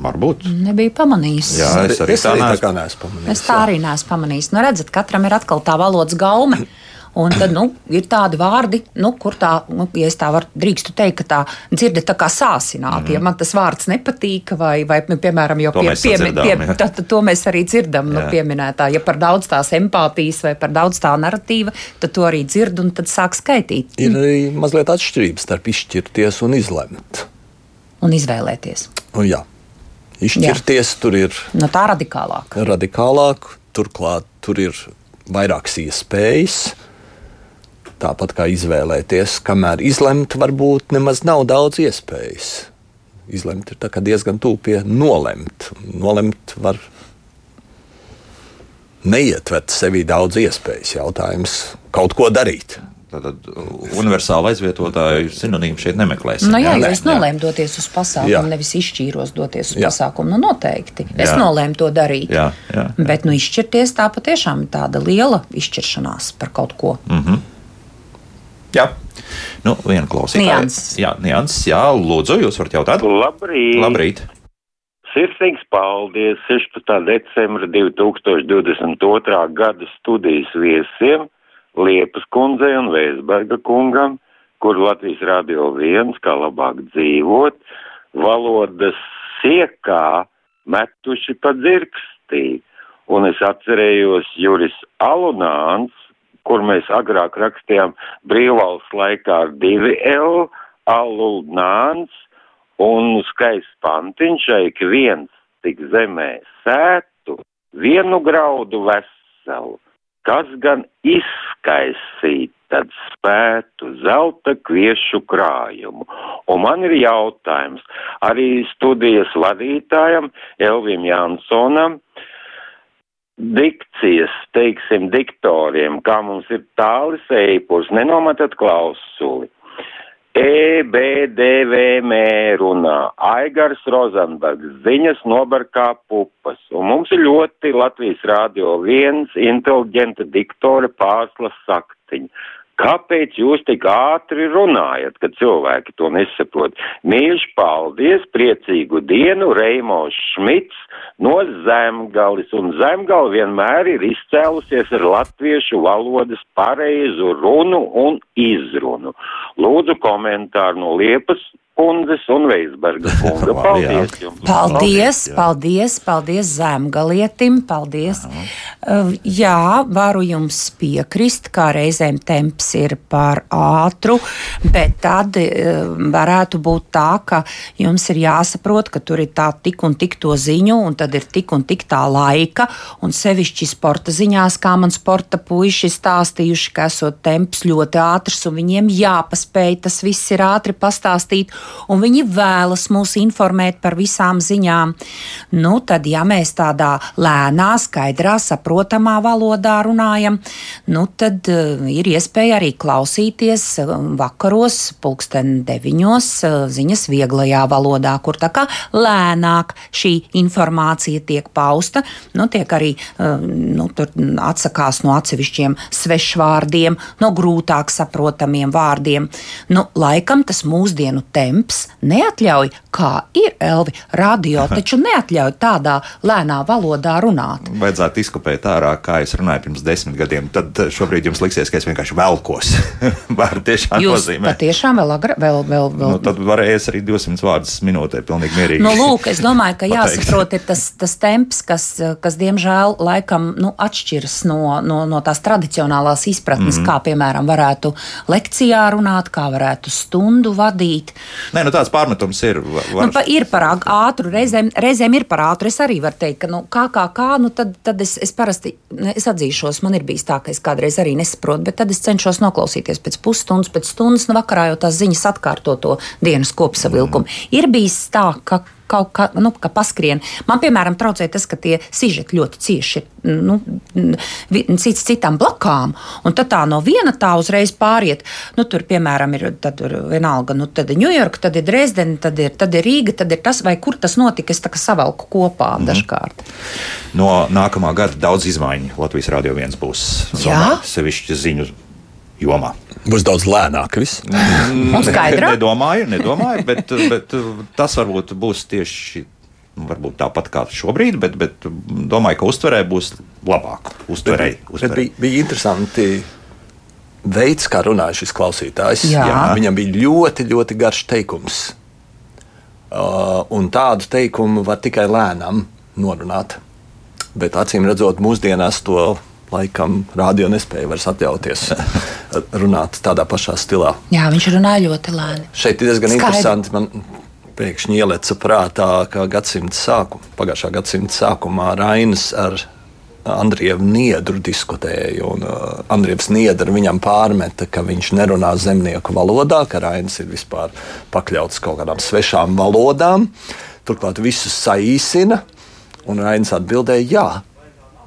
A: varbūt.
B: nebija pamanījis.
A: Jā, es arī
C: es
A: tā
C: tā
A: neesmu
C: pamanījis.
B: Es tā arī neesmu pamanījis. Nu, redzat, katram ir atkal tā valodas gaume. Un tad nu, ir tādi vārdi, nu, kur tā, nu, ja es tā varu drīkstu teikt, ka tā dzirde tā kā sāsināta. Mm. Ja man tas vārds nepatīk, vai, vai nu, piemēram, jau
A: To
B: pie,
A: mēs
B: pie, pie, tad, tad to mēs arī dzirdam, nu,
A: Jā.
B: pieminētā. Ja par daudz tās empātijas vai par daudz tā narratīva, tad to arī dzird un tad sāk skaitīt
C: Ir arī mazliet atšķirības starp izšķirties un izlemt.
B: un izvēlēties.
C: Un, jā, izšķirties jā. tur ir
B: No tā radikālāk.
C: radikālāk, turklāt tur ir vairākas iespējas. Tāpat kā izvēlēties, kamēr izlemt, varbūt nemaz nav daudz iespējas. Izlemt ir diezgan tuvu pie nolemt. Nolemt var neietvert sevī daudz iespējas. Jautājums kaut ko darīt.
A: Tātad universāla aizvietotāja sinonīmu šeit nemeklēsim.
B: Nu, jā,
A: jā?
B: jo es nolēmu doties uz pasākumu,
C: Jā.
B: nevis izšķīros doties uz
C: Jā.
B: pasākumu. Nu, noteikti. Es
A: Jā.
B: nolēmu to darīt.
A: Jā, jā, jā.
B: Bet nu, izšķirties tā patiešām ir tāda liela izšķiršanās par kaut ko.
A: Mm. Jā, nu, viena klausītāja. Jā, nianses, jā, lūdzu, jūs varat jautāt.
F: Labrīt!
A: Labrīt!
F: Sirsnīgs paldies 16. decembra 2022. gada studijas viesiem Liepas kundzei un Vēsberga kungam, kur Latvijas radio viens, kā labāk dzīvot, valodas siekā metuši pa dzirkstī. Un es atcerējos Juris Alunāns, kur mēs agrāk rakstījām brīvvalsts laikā ar divi L, Alunāns, un skaists pantiņš, ik viens tik zemē sētu, vienu graudu veselu, kas gan izskaisīt, tad spētu zelta kviešu krājumu. Un man ir jautājums arī studijas vadītājam Elvim Jansonam, dikcijas, teiksim, diktoriem, kā mums ir tālis eipurs, nenomatat klausuli. E, B, D, V, M runā, Aigars Rozenbergs, ziņas nobarkā pupas, un mums ir ļoti Latvijas rādio viens inteliģenta diktore pārslas saktiņa. Kāpēc jūs tik ātri runājat, kad cilvēki to nesaprot? Mīļš paldies, priecīgu dienu, Reimos Šmits no Zemgalis, un Zemgali vienmēr ir izcēlusies ar latviešu valodas pareizu runu un izrunu. Lūdzu komentāru no Liepas kundzes un Veisberga [laughs] kunga. Paldies jums!
B: Paldies, paldies, paldies Zemgalietim, paldies. Uh, Jā, varu jums piekrist, kā reizēm temps ir par ātru, bet tad uh, varētu būt tā, ka jums ir jāsaprot, ka tur ir tā tik un tik to ziņu, un tad ir tik un tik tā laika, un sevišķi sporta ziņās, kā man sporta puiši stāstījuši, ka esot temps ļoti ātrs, un viņiem jāpaspēj tas viss ir ātri pastāstīt, un viņi vēlas mūs informēt par visām ziņām. Nu, tad, ja mēs tādā lēnā, skaidrā, saprotamā valodā runājam, nu, tad uh, ir iespēja arī klausīties uh, vakaros, pulksten deviņos, uh, ziņas vieglajā valodā, kur tā kā lēnāk šī informācija tiek pausta, nu, tiek arī uh, nu, atsakās no atsevišķiem svešvārdiem, no grūtāk saprotamiem vārdiem. Nu, laikam tas mūsdienu temps neatļauj, kā ir Elvi, radio [laughs] taču neatļauj tādā lēnā valodā runāt.
A: Vajadzētu izkopēt ārā, kā es runāju pirms desmit gadiem. Tad tad šobrīd jums liksies, ka es vienkārši velkos. [laughs] Var tiešām
B: Jūs
A: nozīmē.
B: patiešām vēl, agra, vēl, vēl, vēl
A: Nu, tad varēs arī 200 vārdus minūtē, pilnīgi mierīgi.
B: Nu, lūk, es domāju, ka [laughs] jāsaprot ir tas, tas temps, kas, kas diemžēl laikam nu, atšķiras no, no, no tās tradicionālās izpratnes, mm -hmm. kā piemēram varētu lekcijā runāt, kā varētu stundu vadīt.
A: Nē, nu tāds pārmetums ir. Var,
B: Nu, pa, ir par ātru, reizēm, reizēm ir par ātru. Es arī varu teikt, ka, nu, kā, kā, kā, nu, tad, tad es, es parasti, ne, es atzīšos, man ir bijis tā, ka es kādreiz arī nesaprotu, bet tad es cenšos noklausīties pēc pusstundas, pēc stundas, nu, vakarā jau tās ziņas atkārto to dienas kopsavilkumu. Mm. Ir bijis tā, ka kaut kā nu, ka paskrien. Man, piemēram, traucē tas, ka tie sižeti ļoti cieši ir nu, cits citam blakām. Un tad tā no viena tā uzreiz pāriet. Nu, tur, piemēram, ir tad, tur vienalga, nu, tad ir Ņujorka, tad ir Dresdena, tad ir, tad ir Rīga, tad ir tas, vai kur tas notika. Es tā kā savalku kopā mm -hmm. dažkārt.
A: No nākamā gada daudz izmaiņu Latvijas Rādio 1 būs.
B: Jā?
A: Sevišķi ziņu jomā.
C: Būs daudz lēnāk. [laughs]
B: Skaidrāk?
A: nedomāju, nedomāju, bet, bet tas varbūt būs tieši. nu, Varbūt tāpat kā šobrīd, bet, bet domāju, ka uztverē būs labāk. Uztverēji.
C: Bet
A: uztverēji.
C: bija, bija interesanti veids, kā runāja šis klausītājs.
B: Jā. Jā.
C: Viņam bija ļoti, ļoti garš teikums. Uh, un tādu teikumu var tikai lēnām norunāt. Bet acīm redzot, mūsdienās to laikam rādio nespēja vairs atļauties [laughs] runāt tādā pašā stilā.
B: Jā, viņš runāja ļoti lēni.
C: Šeit ir diezgan
B: Skaidri.
C: interesanti. Man pēkšņi ieleca prātā, ka gadsimta sākumā, pagājušā gadsimta sākumā Rainis ar Andrievu Niedru diskutēja. Un, uh, Andrievs Niedra viņam pārmeta, ka viņš nerunā zemnieku valodā, ka Rainis ir vispār pakļauts kaut kādām svešām valodām. Turklāt visus saīsina. Un Rainis atbildēja, jā,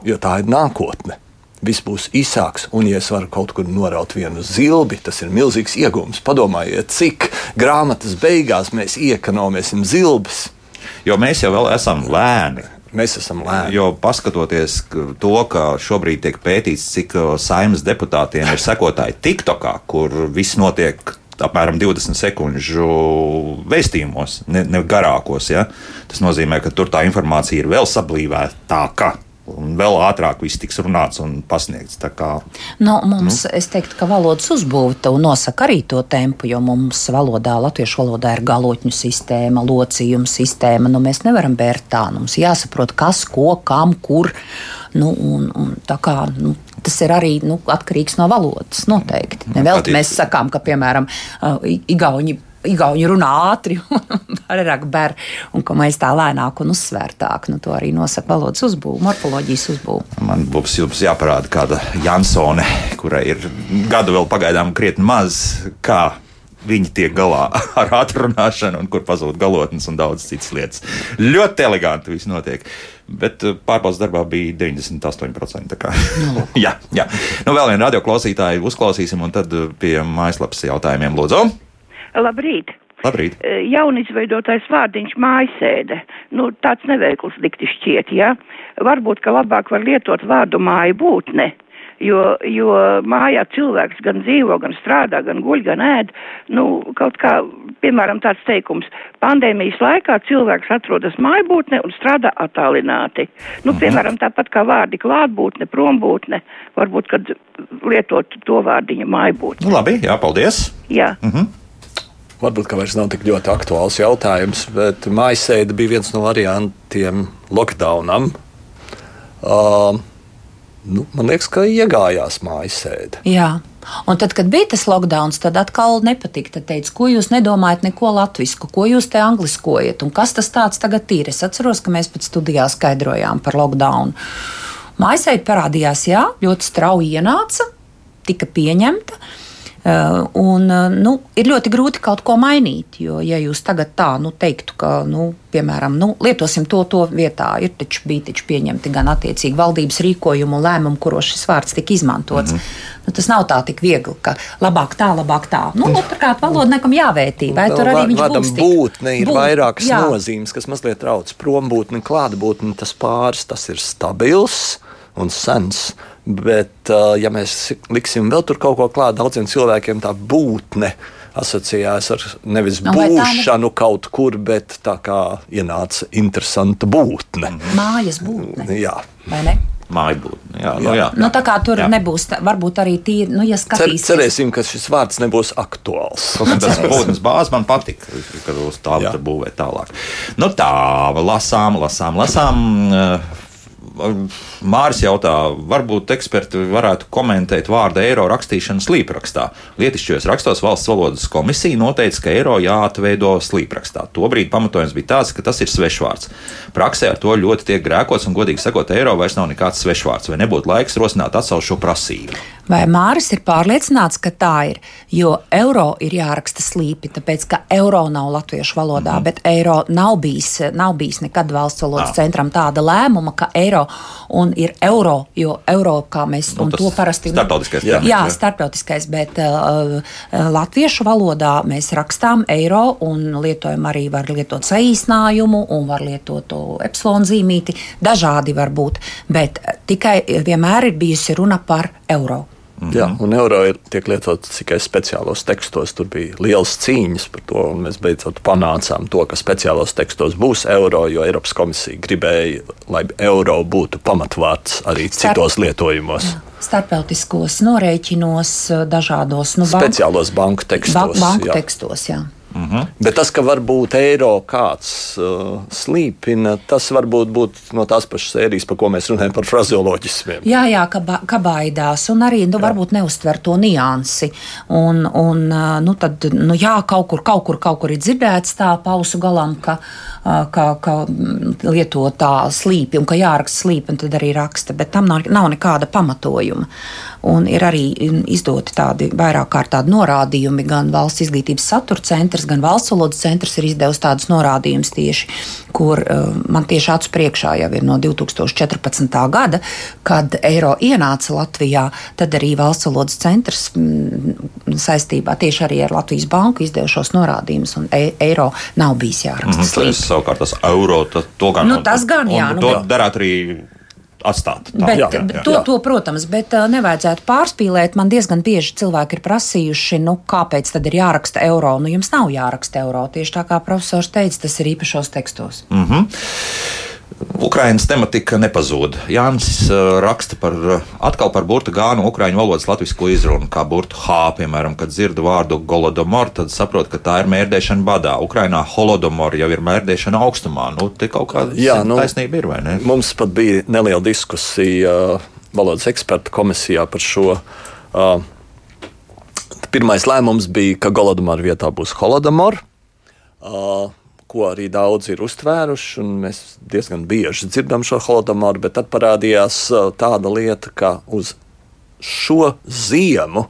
C: jo tā ir nākotne. Viss būs īsāks, un, ja es varu kaut kur noraut vienu zilbi, tas ir milzīgs iegūms. Padomājiet, cik grāmatas beigās mēs iekonomēsim zilbes.
A: Jo mēs jau esam lēni.
C: Mēs esam lēni.
A: Jo paskatoties to, ka šobrīd tiek pētīts, cik saimnes deputātiem ir sekotāji TikTokā, kur viss notiek apmēram 20 sekundžu vēstījumos, ne, ne garākos. Ja? Tas nozīmē, ka tur tā informācija ir vēl sablīvētāka. Un vēl ātrāk viss tiks runāts un pasniegts. Kā
B: Nu, mums, nu. es teiktu, ka valodas uzbūve nosaka arī to tempu, jo mums valodā, latviešu valodā ir galotņu sistēma, locījuma sistēma. Nu, mēs nevaram bērt tā. Nu, mums jāsaprot, kas, ko, kam, kur. Nu, un, un, kā, nu, tas ir arī nu, atkarīgs no valodas. Noteikti. Nevēl
A: Patīk.
B: mēs sakām, ka, piemēram, Igauni. Igauni runā ātri [laughs] un vairāk ber, un ka mēs tā lēnāk un uzsvērtāk. Nu, to arī nosaka valodas uzbūve, morfoloģijas uzbūve.
A: man būs jums jāparāda kāda Jansone, kurai ir gadu vēl pagaidām krietni maz. Kā Viņi tiek galā [laughs] ar atrunāšanu, un kur pazūd galotnes un daudz citas lietas. Ļoti eleganti viss notiek. Bet eh, pārbaudas darbā bija 98%. tā kā. [laughs] jā, jā. Nu, vēl vienu radioklausītāju uzklausīsim, un tad eh, pie mājaslapas jautājumiem lūdzu.
G: Labrīt!
A: Labrīt!
G: E, Jaunizveidotais vārdiņš mājasēde. Nu, tāds neveikls dikti šķiet. Ja? Varbūt, ka labāk var lietot vārdu māja būtne. Jo, jo mājā cilvēks gan dzīvo, gan strādā, gan guļ, gan ēd. Nu, kaut kā, piemēram, tāds teikums. Pandēmijas laikā cilvēks atrodas mājbūtne un strādā attālināti. Nu, piemēram, tāpat kā vārdi klātbūtne, prombūtne. Varbūt, kad lietot to vārdiņu mājbūtne.
A: Nu, labi, jā, paldies!
G: Jā.
C: Varbūt ka vairs nav tik ļoti aktuāls jautājums, bet mājasēde bija viens no variantiem lockdownam. Uh, nu, man liekas, ka iegājās mājasēde.
B: Jā. Un tad, kad bija tas lockdown, tad atkal nepatika. Tad teica, ko jūs nedomājat neko latviešu, ko jūs te angliskojat un kas tas tāds tagad ir. Es atceros, ka mēs pat studijā skaidrojām par lockdown. Mājasēde parādījās, jā, ļoti strauji ienāca, tika pieņemta. Uh, un, uh, nu, ir ļoti grūti kaut ko mainīt. Jo, ja jūs tagad tā nu, teiktu, ka, nu, piemēram, nu, lietosim to, to vietā, ir taču bija taču pieņemti gan attiecīgi valdības rīkojumu un lēmumu, kuros šis vārds tika izmantots. Mm -hmm. nu, tas nav tā tik viegli, ka labāk tā, labāk tā. Nu, otrkārt, valoda nekam jāvērtī, vai tur arī viņš būs.
C: būtne ir
B: būt,
C: vairākas
B: jā.
C: nozīmes, kas mazliet trauc. Prombūtne, klātbūtne, tas pāris, tas ir stabils un sens. Bet, uh, ja mēs liksim vēl tur kaut ko klāt, daudziem cilvēkiem tā būtne asociējās ar nevis
B: Nu, vai tā ne-
C: būšanu kaut kur, bet tā kā ienāca interesanta būtne.
B: Mājas būtne.
C: Jā.
B: vai ne?
A: Māja būtne. Jā, nu, jā.
B: Nu, tā kā tur
A: Jā.
B: nebūs, varbūt arī tīri, nu, ja
C: Cer,
B: skatīsies.
C: cerēsim, ka šis vārds nebūs aktuāls.
A: Kā tas būtnes bāzes man patika, kad uz tā
C: Jā.
A: būvēt tālāk. Nu tā, lasām, lasām, lasām. eh, Māris jautā, varbūt eksperti varētu komentēt vārdu eiro rakstīšanu slīprakstā. Lietišķajos rakstos valsts valodas komisija noteica, ka eiro jāatveido slīprakstā. Tobrīd pamatojums bija tāds, ka tas ir svešvārds. Praksē ar to ļoti tiek grēkots, un, godīgi sakot, eiro vairs nav nekāds svešvārds. Vai nebūtu laiks rosināt šo prasību?
B: Vai Māris ir pārliecināts, ka tā ir? Jo eiro ir jāraksta slīpi, tāpēc ka eiro nav latviešu valodā, mm -hmm. bet eiro nav bijis, nav bijis nekad valsts valodas
A: Ah.
B: centram tāda lēmuma, ka eiro un ir eiro, jo eiro, kā mēs
A: Nu,
B: to parasti
A: starptautiskais
B: Jā, jā
A: jā.
B: starptautiskais, bet uh, uh, latviešu valodā mēs rakstām eiro un lietojam arī var lietot saīsinājumu un var lietot to epsilon zīmīti. Dažādi var būt, bet uh, tikai vienmēr ir bijusi runa par eiro.
C: Jā, un eiro ir tiek lietots tikai speciālos tekstos. Tur bija liels cīņas par to, un mēs beidzot panācām to, ka speciālos tekstos būs eiro, jo Eiropas komisija gribēja, lai eiro būtu pamatvārds arī
B: Starp-
C: citos lietojumos.
B: Starptautiskos norēķinos, uh, dažādos nu,
C: Speciālos banku tekstos.
B: ba banku
C: jā.
B: tekstos jā.
C: Bet tas, ka varbūt eiro kāds uh, slīpina, tas varbūt būtu no tās pašas sērijas, par ko mēs runājam par frazeoloģismiem.
B: Jā, jā ka, ba ka baidās, un arī nu, varbūt neuztver to niansi. Un, un, ā, nu, tad, nu, jā, kaut kur, kaut kur, kaut kur ir dzirdēts tā pausu galam, ka, ā, ka, ka mm, lieto tā slīpi un ka jāraksta slīpi, un tad arī raksta, bet tam nav, nav nekāda pamatojuma. Un ir arī mm, izdoti tādi vairāk kārt tādi norādījumi, gan valsts izglītības satura centrs, gan valsts valodas centrs ir izdevusi tādus norādījumus tieši, kur uh, man tieši acu priekšā jau ir no 2014. gada, kad eiro ienāca Latvijā, tad arī valsts valodas centrs mm, saistībā tieši arī ar Latvijas banku izdevušos norādījumus, un e eiro nav bijis jāraksta.
A: Tas
B: slīpi.
A: savukārt tas eiro, tas, to gan,
B: Nu, tas gan, jā,
A: un
B: nu,
A: to
B: bet-
A: darētu arī atstāt. Tā.
B: Bet,
C: Jā,
B: jā,
C: jā,
B: to, to, protams, bet uh, nevajadzētu pārspīlēt. Man diezgan bieži cilvēki ir prasījuši, nu, kāpēc tad ir jāraksta eiro. Nu, jums nav jāraksta eiro. Tieši tā kā profesors teica, tas ir īpašos tekstos.
A: Mm. Ukraiņas tematika nepazūd. Jānis uh, raksta par, uh, atkal par burtu gānu ukraiņu valodas latviešu izrunu, kā burtu H, piemēram, kad dzirdu vārdu golodomor, tad saprotu, ka tā ir mērdēšana badā. Ukrainā holodomor jau ir mērdēšana augstumā. Nu, te kaut kāda
C: Jā, nu,
A: taisnība ir, vai ne?
C: Mums pat bija neliela diskusija uh, valodas ekspertu komisijā par šo. Uh, Pirmais lēmums bija, ka Golodomāra vietā būs Holodomor, uh, ko arī daudzi ir uztvēruši. un Mēs diezgan bieži dzirdam šo Holodomoru, bet tad parādījās uh, tāda lieta, ka uz šo ziemu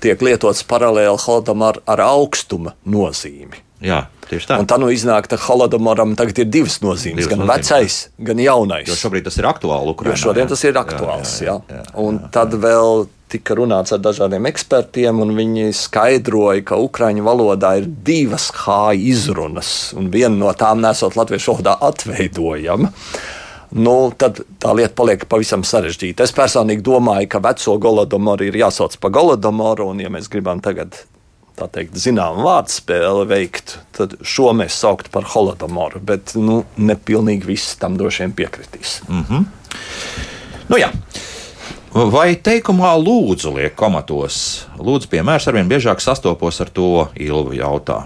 C: tiek lietots paralēli Holodomāra ar augstuma nozīmi.
A: Jā, tieši tā.
C: Un tā nu iznāk, ka Holodomoram tagad ir divas nozīmes,
A: Divas
C: gan
A: nozīmes,
C: vecais, gan jaunais.
A: Jo šobrīd tas ir aktuāli
C: Jo
A: Ukrainā.
C: šodien
A: jā.
C: tas ir aktuāls. Jā,
A: jā, jā, jā,
C: Un tad vēl tika runāts ar dažādiem ekspertiem, un viņi skaidroja, ka ukraiņu valodā ir divas H izrunas, un viena no tām nesot latviešu valodā atveidojama. Nu, tad tā lieta paliek pavisam sarežģīta. Es personīgi domāju, ka veco golodomoru ir jāsauc par golodomoru, un, ja mēs gribam tagad tā teikt, zinām vārdu spēli veikt, tad šo mēs sauktu par holodomoru. Bet nu, nepilnīgi viss tam droši vien piekritīs.
A: Mm. Nu, jā. Vai teikumā lūdzu liek komatos? Lūdzu, piemērs arvien biežāk sastopos ar to ilgu jautā.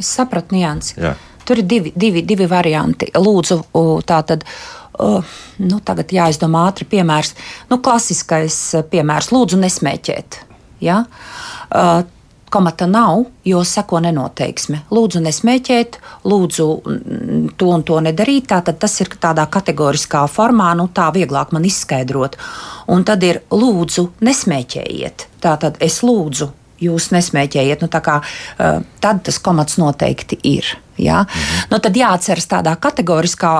B: Es sapratu niansi.
A: Jā.
B: Tur ir divi, divi, divi varianti. Lūdzu, tā tad. Uh, nu, tagad jāizdomā ātri piemērs. Nu, klasiskais uh, piemērs - lūdzu, nesmēķēt. Ja? Uh, komata nav, jo seko nenoteiksme. Lūdzu, nesmēķēt, lūdzu, mm, to un to nedarīt. Tātad tas ir tādā kategoriskā formā, nu, tā vieglāk man izskaidrot. Un tad ir lūdzu, nesmēķējiet. Tātad es lūdzu, jūs nesmēķējiet. Nu, tā kā, uh, tad tas komats noteikti ir. Ja? Mhm. Nu, tad jāatceras tādā kategoriskā,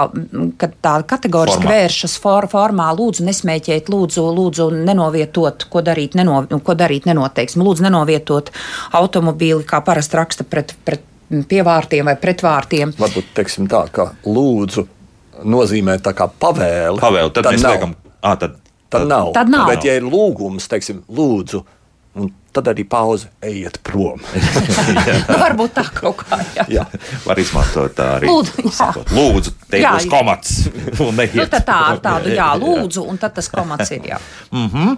B: kad tā kategoriski
A: Formā.
B: vēršas for, formā, lūdzu, nesmēķēt, lūdzu, lūdzu nenovietot, ko darīt, neno, ko darīt nenoteiksim. Lūdzu, nenovietot automobīli, kā parasti raksta pret, pret pievārtiem vai pretvārtiem.
C: Varbūt teiksim tā, ka lūdzu nozīmē tā kā pavēle.
A: Pavēl, tad, tad mēs liekam, ah, tad,
C: Tad nav.
B: Tad nav.
C: Bet, ja ir lūgums, teiksim, lūdzu, un tad arī pauze ejiet prom. [laughs]
B: nu, varbūt tā kaut kā. Jā.
C: jā.
A: Var izmantot tā arī.
B: Lūdzu.
A: Sakot, lūdzu te
B: jā.
A: komats. [laughs]
B: Nu, tā ar tādu, jā, lūdzu, un tad tas komats ir, jā.
A: Mm -hmm.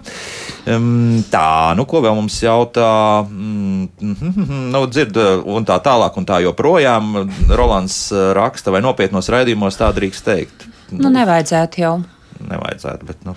A: um, tā, nu, ko vēl mums jautā? Mm -hmm, nu, dzird, un tā tālāk, un tā joprojām. Rolands uh, raksta, vai nopietnos raidījumos tā drīkst teikt.
B: Nu, nevajadzētu jau.
A: Nevajadzētu, bet nu,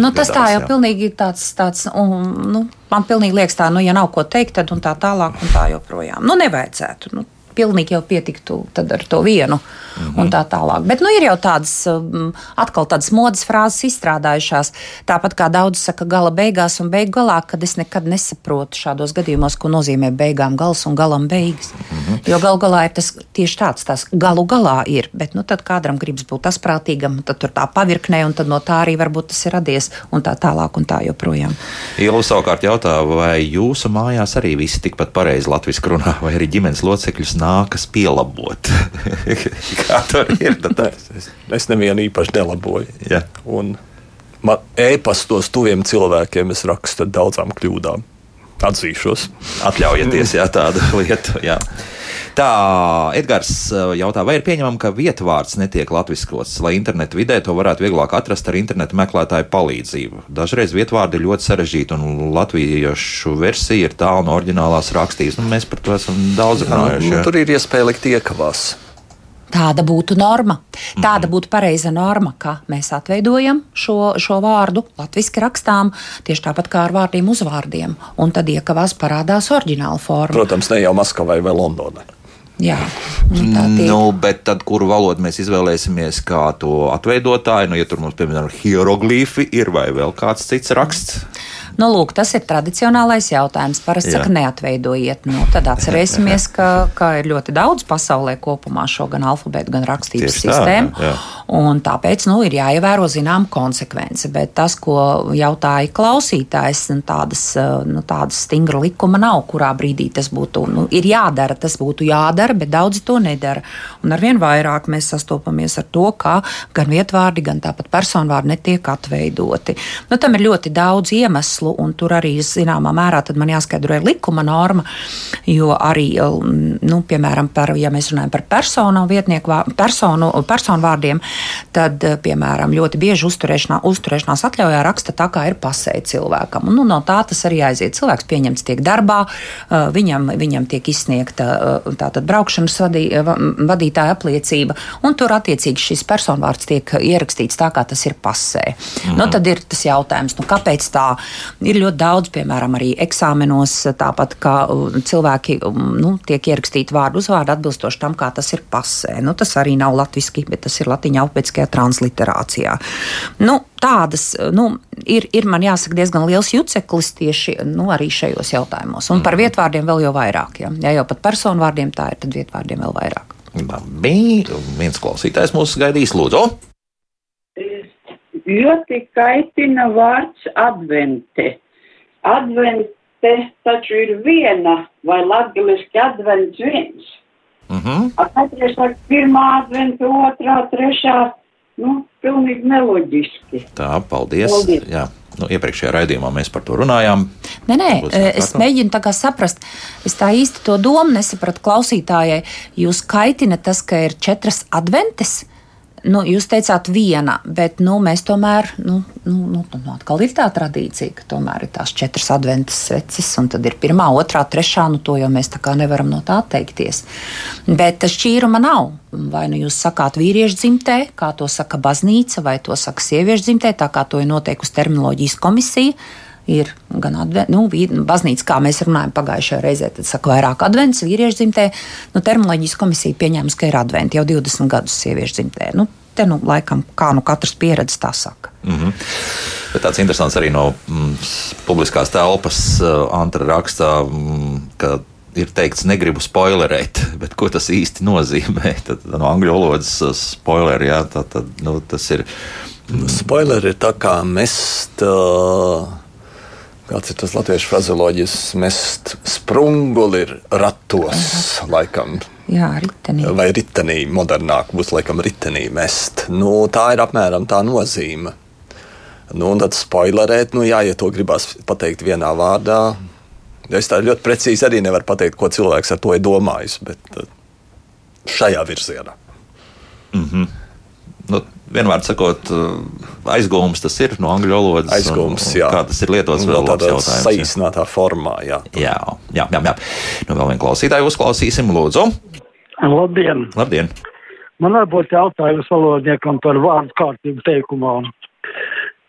B: Nu, tas tā
A: gadās,
B: jau
A: jā.
B: pilnīgi tāds, tāds un, nu, man pilnīgi liekas tā, nu, ja nav ko teikt, tad un tā tālāk un tā joprojām. Nu, nevajadzētu. Nu, pilnīgi jau pietiktu ar to vienu mm -hmm. un tā tālāk. Bet, nu, ir jau tādas, um, atkal tādas modes frāzes izstrādājušās. Tāpat kā daudz saka gala beigās un beigu galā, kad es nekad nesaprotu šādos gadījumos, ko nozīmē beigām gals un galam beigas. Mm -hmm. Jo gal galā ir tas tieši tāds, tas galu galā ir. Bet, nu, tad kādam gribas būt asprātīgam, tad tur tā pavirknē, un tad no tā arī varbūt tas ir radies un tā tālāk un tā joprojām.
A: Ielu savukārt jautā, vai jūsu mājās arī visi tikpat pareizi latviešu runā, vai arī ģimenes locekļus nākas pielabot? [laughs] Kā tur ir? [laughs] Tad, es,
C: Es nevienu īpaši nelaboju.
A: jā.
C: Un man ēpastos tuviem cilvēkiem es rakstu ar daudzām kļūdām. Atzīšos.
A: Atļaujieties, jā, tādu lietu. Jā. Tā, Edgars jautā, vai ir pieņemama, ka vietvārds netiek latviskots, lai internetu vidē to varētu vieglāk atrast ar internetu meklētāju palīdzību. Dažreiz vietvārdi ir ļoti sarežģīti, un latviešu versija ir tālu no oriģinālās rakstīs. Nu, mēs par to esam daudz runājuši.
C: Nu, tur ir iespēja likt iekavās.
B: Tāda būtu norma. Tāda būtu pareiza norma, ka mēs atveidojam šo, šo vārdu, latviešu rakstām, tieši tāpat kā ar vārdiem, uzvārdiem. Un tad iekavās parādās oriģināla forma.
C: Protams, ne jau Maskavai vai Londonai.
B: Jā, nu,
A: bet tad, kuru valodu mēs izvēlēsimies kā to atveidotāju, nu, ja tur mums, piemēram, hieroglīfi ir vai vēl kāds cits raksts?
B: Nu, lūk, tas ir tradicionālais jautājums. Parasti
A: Jā.
B: saka, neatveidojiet. Nu, tad atcerēsimies, ka, ka ir ļoti daudz pasaulē kopumā šo gan alfabētu, gan rakstības
A: Tieši tā,
B: sistēmu.
A: jā.
B: Un tāpēc nu, ir jāievēro zinām konsekvence. Bet tas, ko jautāja klausītājs, nu, tādas, nu, tādas stingra likuma nav, kurā brīdī tas būtu. Nu, ir jādara, tas būtu jādara, bet daudzi to nedara. Un arvien vairāk mēs sastopamies ar to, ka gan vietvārdi, gan tāpat personvārdi netiek atveidoti. Nu, tam ir ļoti daudz iemeslu, un tur arī zināmā mērā man jāskaidro likuma norma, jo arī, um, nu, piemēram, par, ja mēs runājam par personu vietnieku, personu, personu vārdiem, tad, eh, piemēram, ļoti bieži uzturēšanā, uzturēšanās atļaujā raksta tā, kā ir pasēja cilvēkam. Un, nu, no tā tas arī aiziet. Cilvēks pieņemts tiek darbā, eh, viņam, viņam tiek izsniegta eh, tātad braukšanas vadī, va- vadītāja apliecība, un tur attiecīgi šis personvārds tiek ierakstīts tā, kā tas ir pasē. Mm. Nu, tad ir tas jautājums, nu, kāpēc tā ir ļoti daudz, piemēram, arī eksāmenos, tāpat kā uh, cilvēki um, nu, tiek ierakstīti vārdu uzvārdu atbilstoši tam, kā tas ir pasē. Nu, tas arī nav latviski, bet tas ir latīņa alfabētiskajā transliterācijā. Nu, tādas, nu, ir, ir, man jāsaka, diezgan liels juceklis tieši nu, arī šajos jautājumos. Un par vietvārdiem vēl jau vairāk. Ja, ja jau pat personu vārdiem tā ir, tad vietvārdiem vēl vairāk.
A: Labi, viens klausītājs mūs gaidīs, lūdzu.
H: Ļoti kaitina vārds advente. Advente taču ir viena, vai latgaliski advents viens.
A: Uh -huh.
H: Katrs saka, pirmā advente, otrā, trešā, nu, pilnīgi neloģiski.
A: Tā, paldies.
H: Paldies.
A: Jā. Nu, iepriekšējā raidījumā mēs par to runājām.
B: Nē, nē, es mēģinu tā kā saprast. Es tā īsti to domu nesapratu klausītājai. Jūs kaitina tas, ka ir četras adventes. Nu, jūs teicāt, viena, bet nu, mēs tomēr, nu, nu, nu, nu, atkal ir tā tradīcija, ka tomēr ir tās četras adventas sveces, un tad ir pirmā, otrā, trešā, nu, to jau mēs tā kā nevaram no tā atteikties. Bet šķīruma nav. Vai nu jūs sakāt vīriešu dzimtē, kā to saka baznīca, vai to saka sieviešu dzimtē, tā kā to ir noteikusi terminoloģijas komisija ir gan advents, nu, baznīca, kā mēs runājam pagājušajā reizē, tad saka vairāk advents, vīriešu dzimtē. Nu, terminoloģijas komisija pieņēmusi, ka ir advents jau 20 gadus sieviešu dzimtē. Nu, te nu laikam, kā nu katrs pieredze tā saka.
A: Mm -hmm. Bet tāds interesants arī no mm, publiskās telpas uh, Antra rakstā, mm, ka ir teikts, negribu spoilerēt, [laughs] bet ko tas īsti nozīmē? [laughs] Tad, no angļu valodas uh, spoiler, jā, tad, tad, nu, tas ir.
C: Spoileri ir tā kā mest. Uh, Kāds ir tas latviešu frazeoloģijas? Mest sprunguli ir ratos, laikam.
B: Jā, ritenī.
C: Vai ritenī, modernāk būs laikam ritenī mest. Nu, tā ir apmēram tā nozīme. Nu, un tad spoilerēt, nu, jā, ja to gribās pateikt vienā vārdā, Es tā ļoti precīzi arī nevaru pateikt, ko cilvēks ar to ir domājis, bet uh, šajā virzienā.
A: Mm -hmm. nu, vienmēr sakot, uh, aizgūms tas ir no angļu valodas.
C: Aizgūms, jā.
A: Kā tas ir lietots
C: No
A: vēl
C: tādā saīsinātā formā, jā.
A: Jā, jā, jā. jā. Nu, vēl vienu klausītāju uzklausīsim, lūdzu.
I: Labdien!
A: Labdien!
I: Man varbūt jautājums valodniekam par vārdu kārtību teikumā.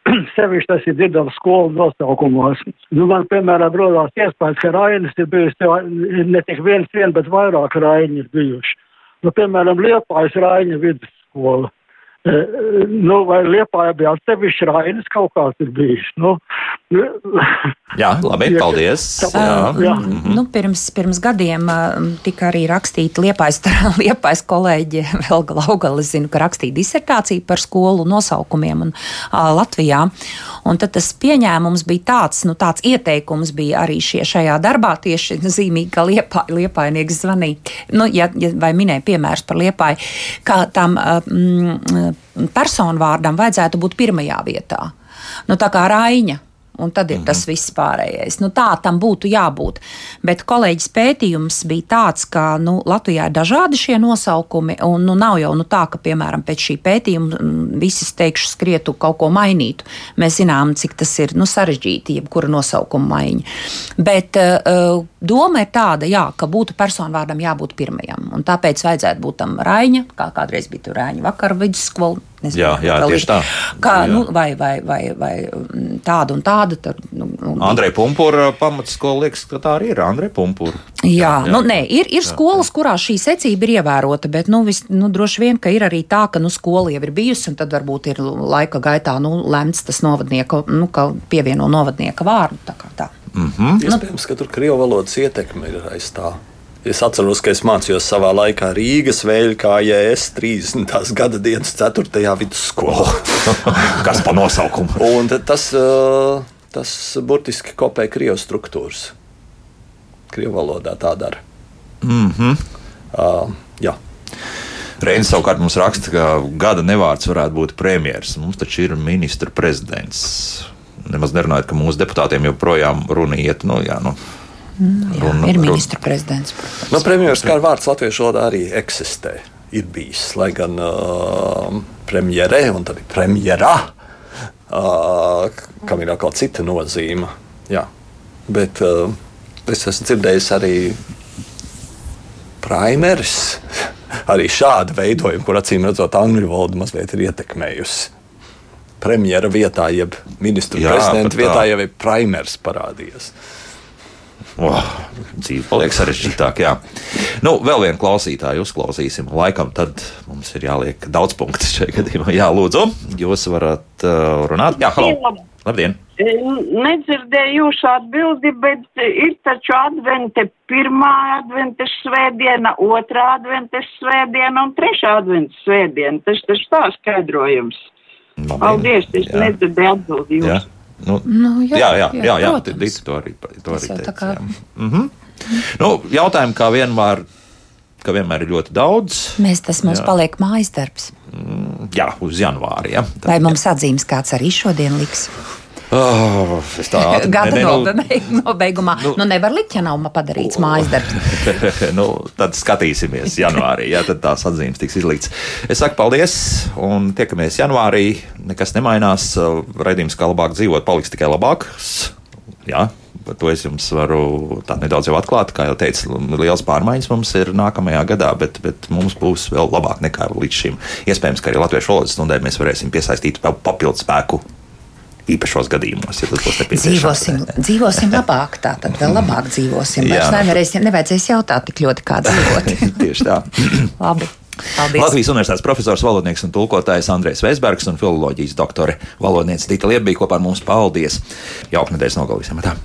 I: [clears throat] Sevišķi tas ir dzirdams skolu nosaukumos. Nu, man, piemēram, rodās iespējas, ka Rainis ir bijis tev ne tik viens vien, bet vairāk Raini ir bijuši. Nu, piemēram, Liepājas Raina vidusskola. E, e, nu, vai Liepāja bija atsevišķi Rainis kaut kāds ir bijis? Nu,
A: Jā, labi, paldies.
I: Jā.
A: Jā.
B: Uh, nu, pirms, pirms gadiem uh, tika arī rakstīta liepais, [laughs] liepais kolēģi Velga Laugala. Zinu, ka rakstīja disertāciju par skolu nosaukumiem un, uh, Latvijā. Un tad tas pieņēmums bija tāds, nu, tāds ieteikums bija arī šie, šajā darbā tieši zīmīgi, ka liepā, liepainieks zvanīja. Nu, ja, ja, vai minēja piemērs par liepāju, ka tam mm, personu vārdam vajadzētu būt pirmajā vietā. Nu, tā kā Raiņa. Un tad ir -hmm. tas viss pārējais. Nu, tā tam būtu jābūt. Bet kolēģis pētījums bija tāds, ka nu, Latvijā ir dažādi šie nosaukumi. Un nu, nav jau nu, tā, ka, piemēram, pēc šī pētījuma mm, visi steigšu skrietu kaut ko mainītu. Mēs zinām, cik tas ir nu, sarežģīti, jebkura nosaukuma maiņa. Bet uh, doma ir tāda, jā, ka būtu personu vārdam jābūt pirmajam. Un tāpēc vajadzētu būt tam Raiņa, kā kādreiz bija tur Raiņa vakar vidusskola. Nezinu,
A: Jā, jā, tieši tā.
B: Kā,
A: Jā.
B: nu, vai, vai, vai, vai mm, tāda un tāda. Tur, nu, nu,
A: Andrei Punkūra pamatskola liekas, ka tā arī ir Andrei Punkūra.
B: Jā, jā. Nu, nē, ir, ir skolas, kurās šī secība ir ievērota, bet nu, vis, nu, droši vien, ka ir arī tā, ka nu, skola jau ir bijusi, un tad varbūt ir laika gaitā nu, lemts tas novadnieka, nu, ka pievieno novadnieka vārdu. Tā kā tā.
A: Mm -hmm.
C: Iespējams, ka tur krievu valodas ietekme ir aiz tā. Es atceros, ka es mācījos savā laikā Rīgas vēļa kā JS 30. gada dienas 4. vidusskolā. [laughs]
A: Kas pa nosaukumu?
C: Un tas, tas burtiski kopē krievu struktūras. Krievu valodā tā dara.
A: Mm -hmm.
C: Uh, jā.
A: Reinis savukārt mums raksta, ka gada nevārds varētu būt premjerministrs. Mums taču ir ministra prezidents. Nemaz nerunājot, ka mūsu deputātiem joprojām runa iet. Nu, jā, nu,
B: Nu, jā,
A: Runa-
B: ir
A: runa-
B: ministra prezidents. protams.
C: Nu, premjeras kā vārds latviešu valodā arī eksistē. Ir bijis, lai gan uh, premjerē un tad ir premjerā, uh, kam ir atkal cita nozīme. Jā. Bet uh, es esmu dzirdējis arī primeris, [laughs] arī šādu veidojumu, kur acīm redzot, angļu valoda mazliet ir ietekmējusi. Premjera vietā, jeb ministru
A: Jā,
C: prezidenta vietā jau ir primers parādījies.
A: oh, dzīve paliek sarežģītāka. jā. Nu, vēl vienu klausītāju uzklausīsim. Laikam tad mums ir jāliek daudz punktu šajā gadījumā. Jā, lūdzu, jūs varat uh, runāt. Jā, halo. Labdien!
H: Nedzirdēju jūsu atbildi, bet ir taču advente pirmā adventes svētdiena, otrā adventes svētdiena un trešā adventes svētdiena. Tas taču tā skaidrojums.
A: Labdien.
H: Paldies, es
A: Jā.
H: nedzirdēju atbildi
A: Jā. Nu,
B: Nu,
A: jā, jā, jā, jā, jā
B: protams.
A: Dita to arī, to arī teica.
B: kā-
A: jā. Mhm. Nu, jautājumi kā vienmēr, ka vienmēr ir ļoti daudz.
B: Mēs tas mums
A: Jā.
B: paliek mājas darbs.
A: Jā, uz janvāri. Ja. Tā,
B: Vai mums atzīmes kāds arī šodien liks?
A: Oh, es tā ātri-
B: Gada
A: ne, ne,
B: nobeig- nobeigumā. Nu, nu, nevar likt, ja nav padarīts mājas darbs. [laughs]
A: nu, tad skatīsimies janvārī, ja tad tās atzīmes tiks izlikts. Es saku paldies, un tiekamies janvārī. Nekas nemainās. Raidījums, kā labāk dzīvot, paliks tikai labāks. Jā, par to es jums varu tā nedaudz jau atklāt. Kā jau teicu, liels pārmaiņas mums ir nākamajā gadā, bet, bet mums būs vēl labāk nekā līdz šim. Iespējams, ka arī latviešu valodas stundē mēs varēsim piesaistīt vēl papildus spēku. Īpašos gadījumos, ja tas būs nepieciešams.
B: Dzīvosim, dzīvosim labāk, tā tad vēl labāk dzīvosim. Vairs nevarēsim, nevajadzēs jautāt tik ļoti, kā dzīvot. [laughs]
A: Tieši tā. [clears throat]
B: Labi. Paldies.
A: Latvijas Universitātes profesors, valodnieks un tulkotājs Andrēs Veisbergs un filoloģijas doktore valodniece Dita Liebija kopā ar mums. Paldies! Jauka nedēļas nogalīsim! Tā.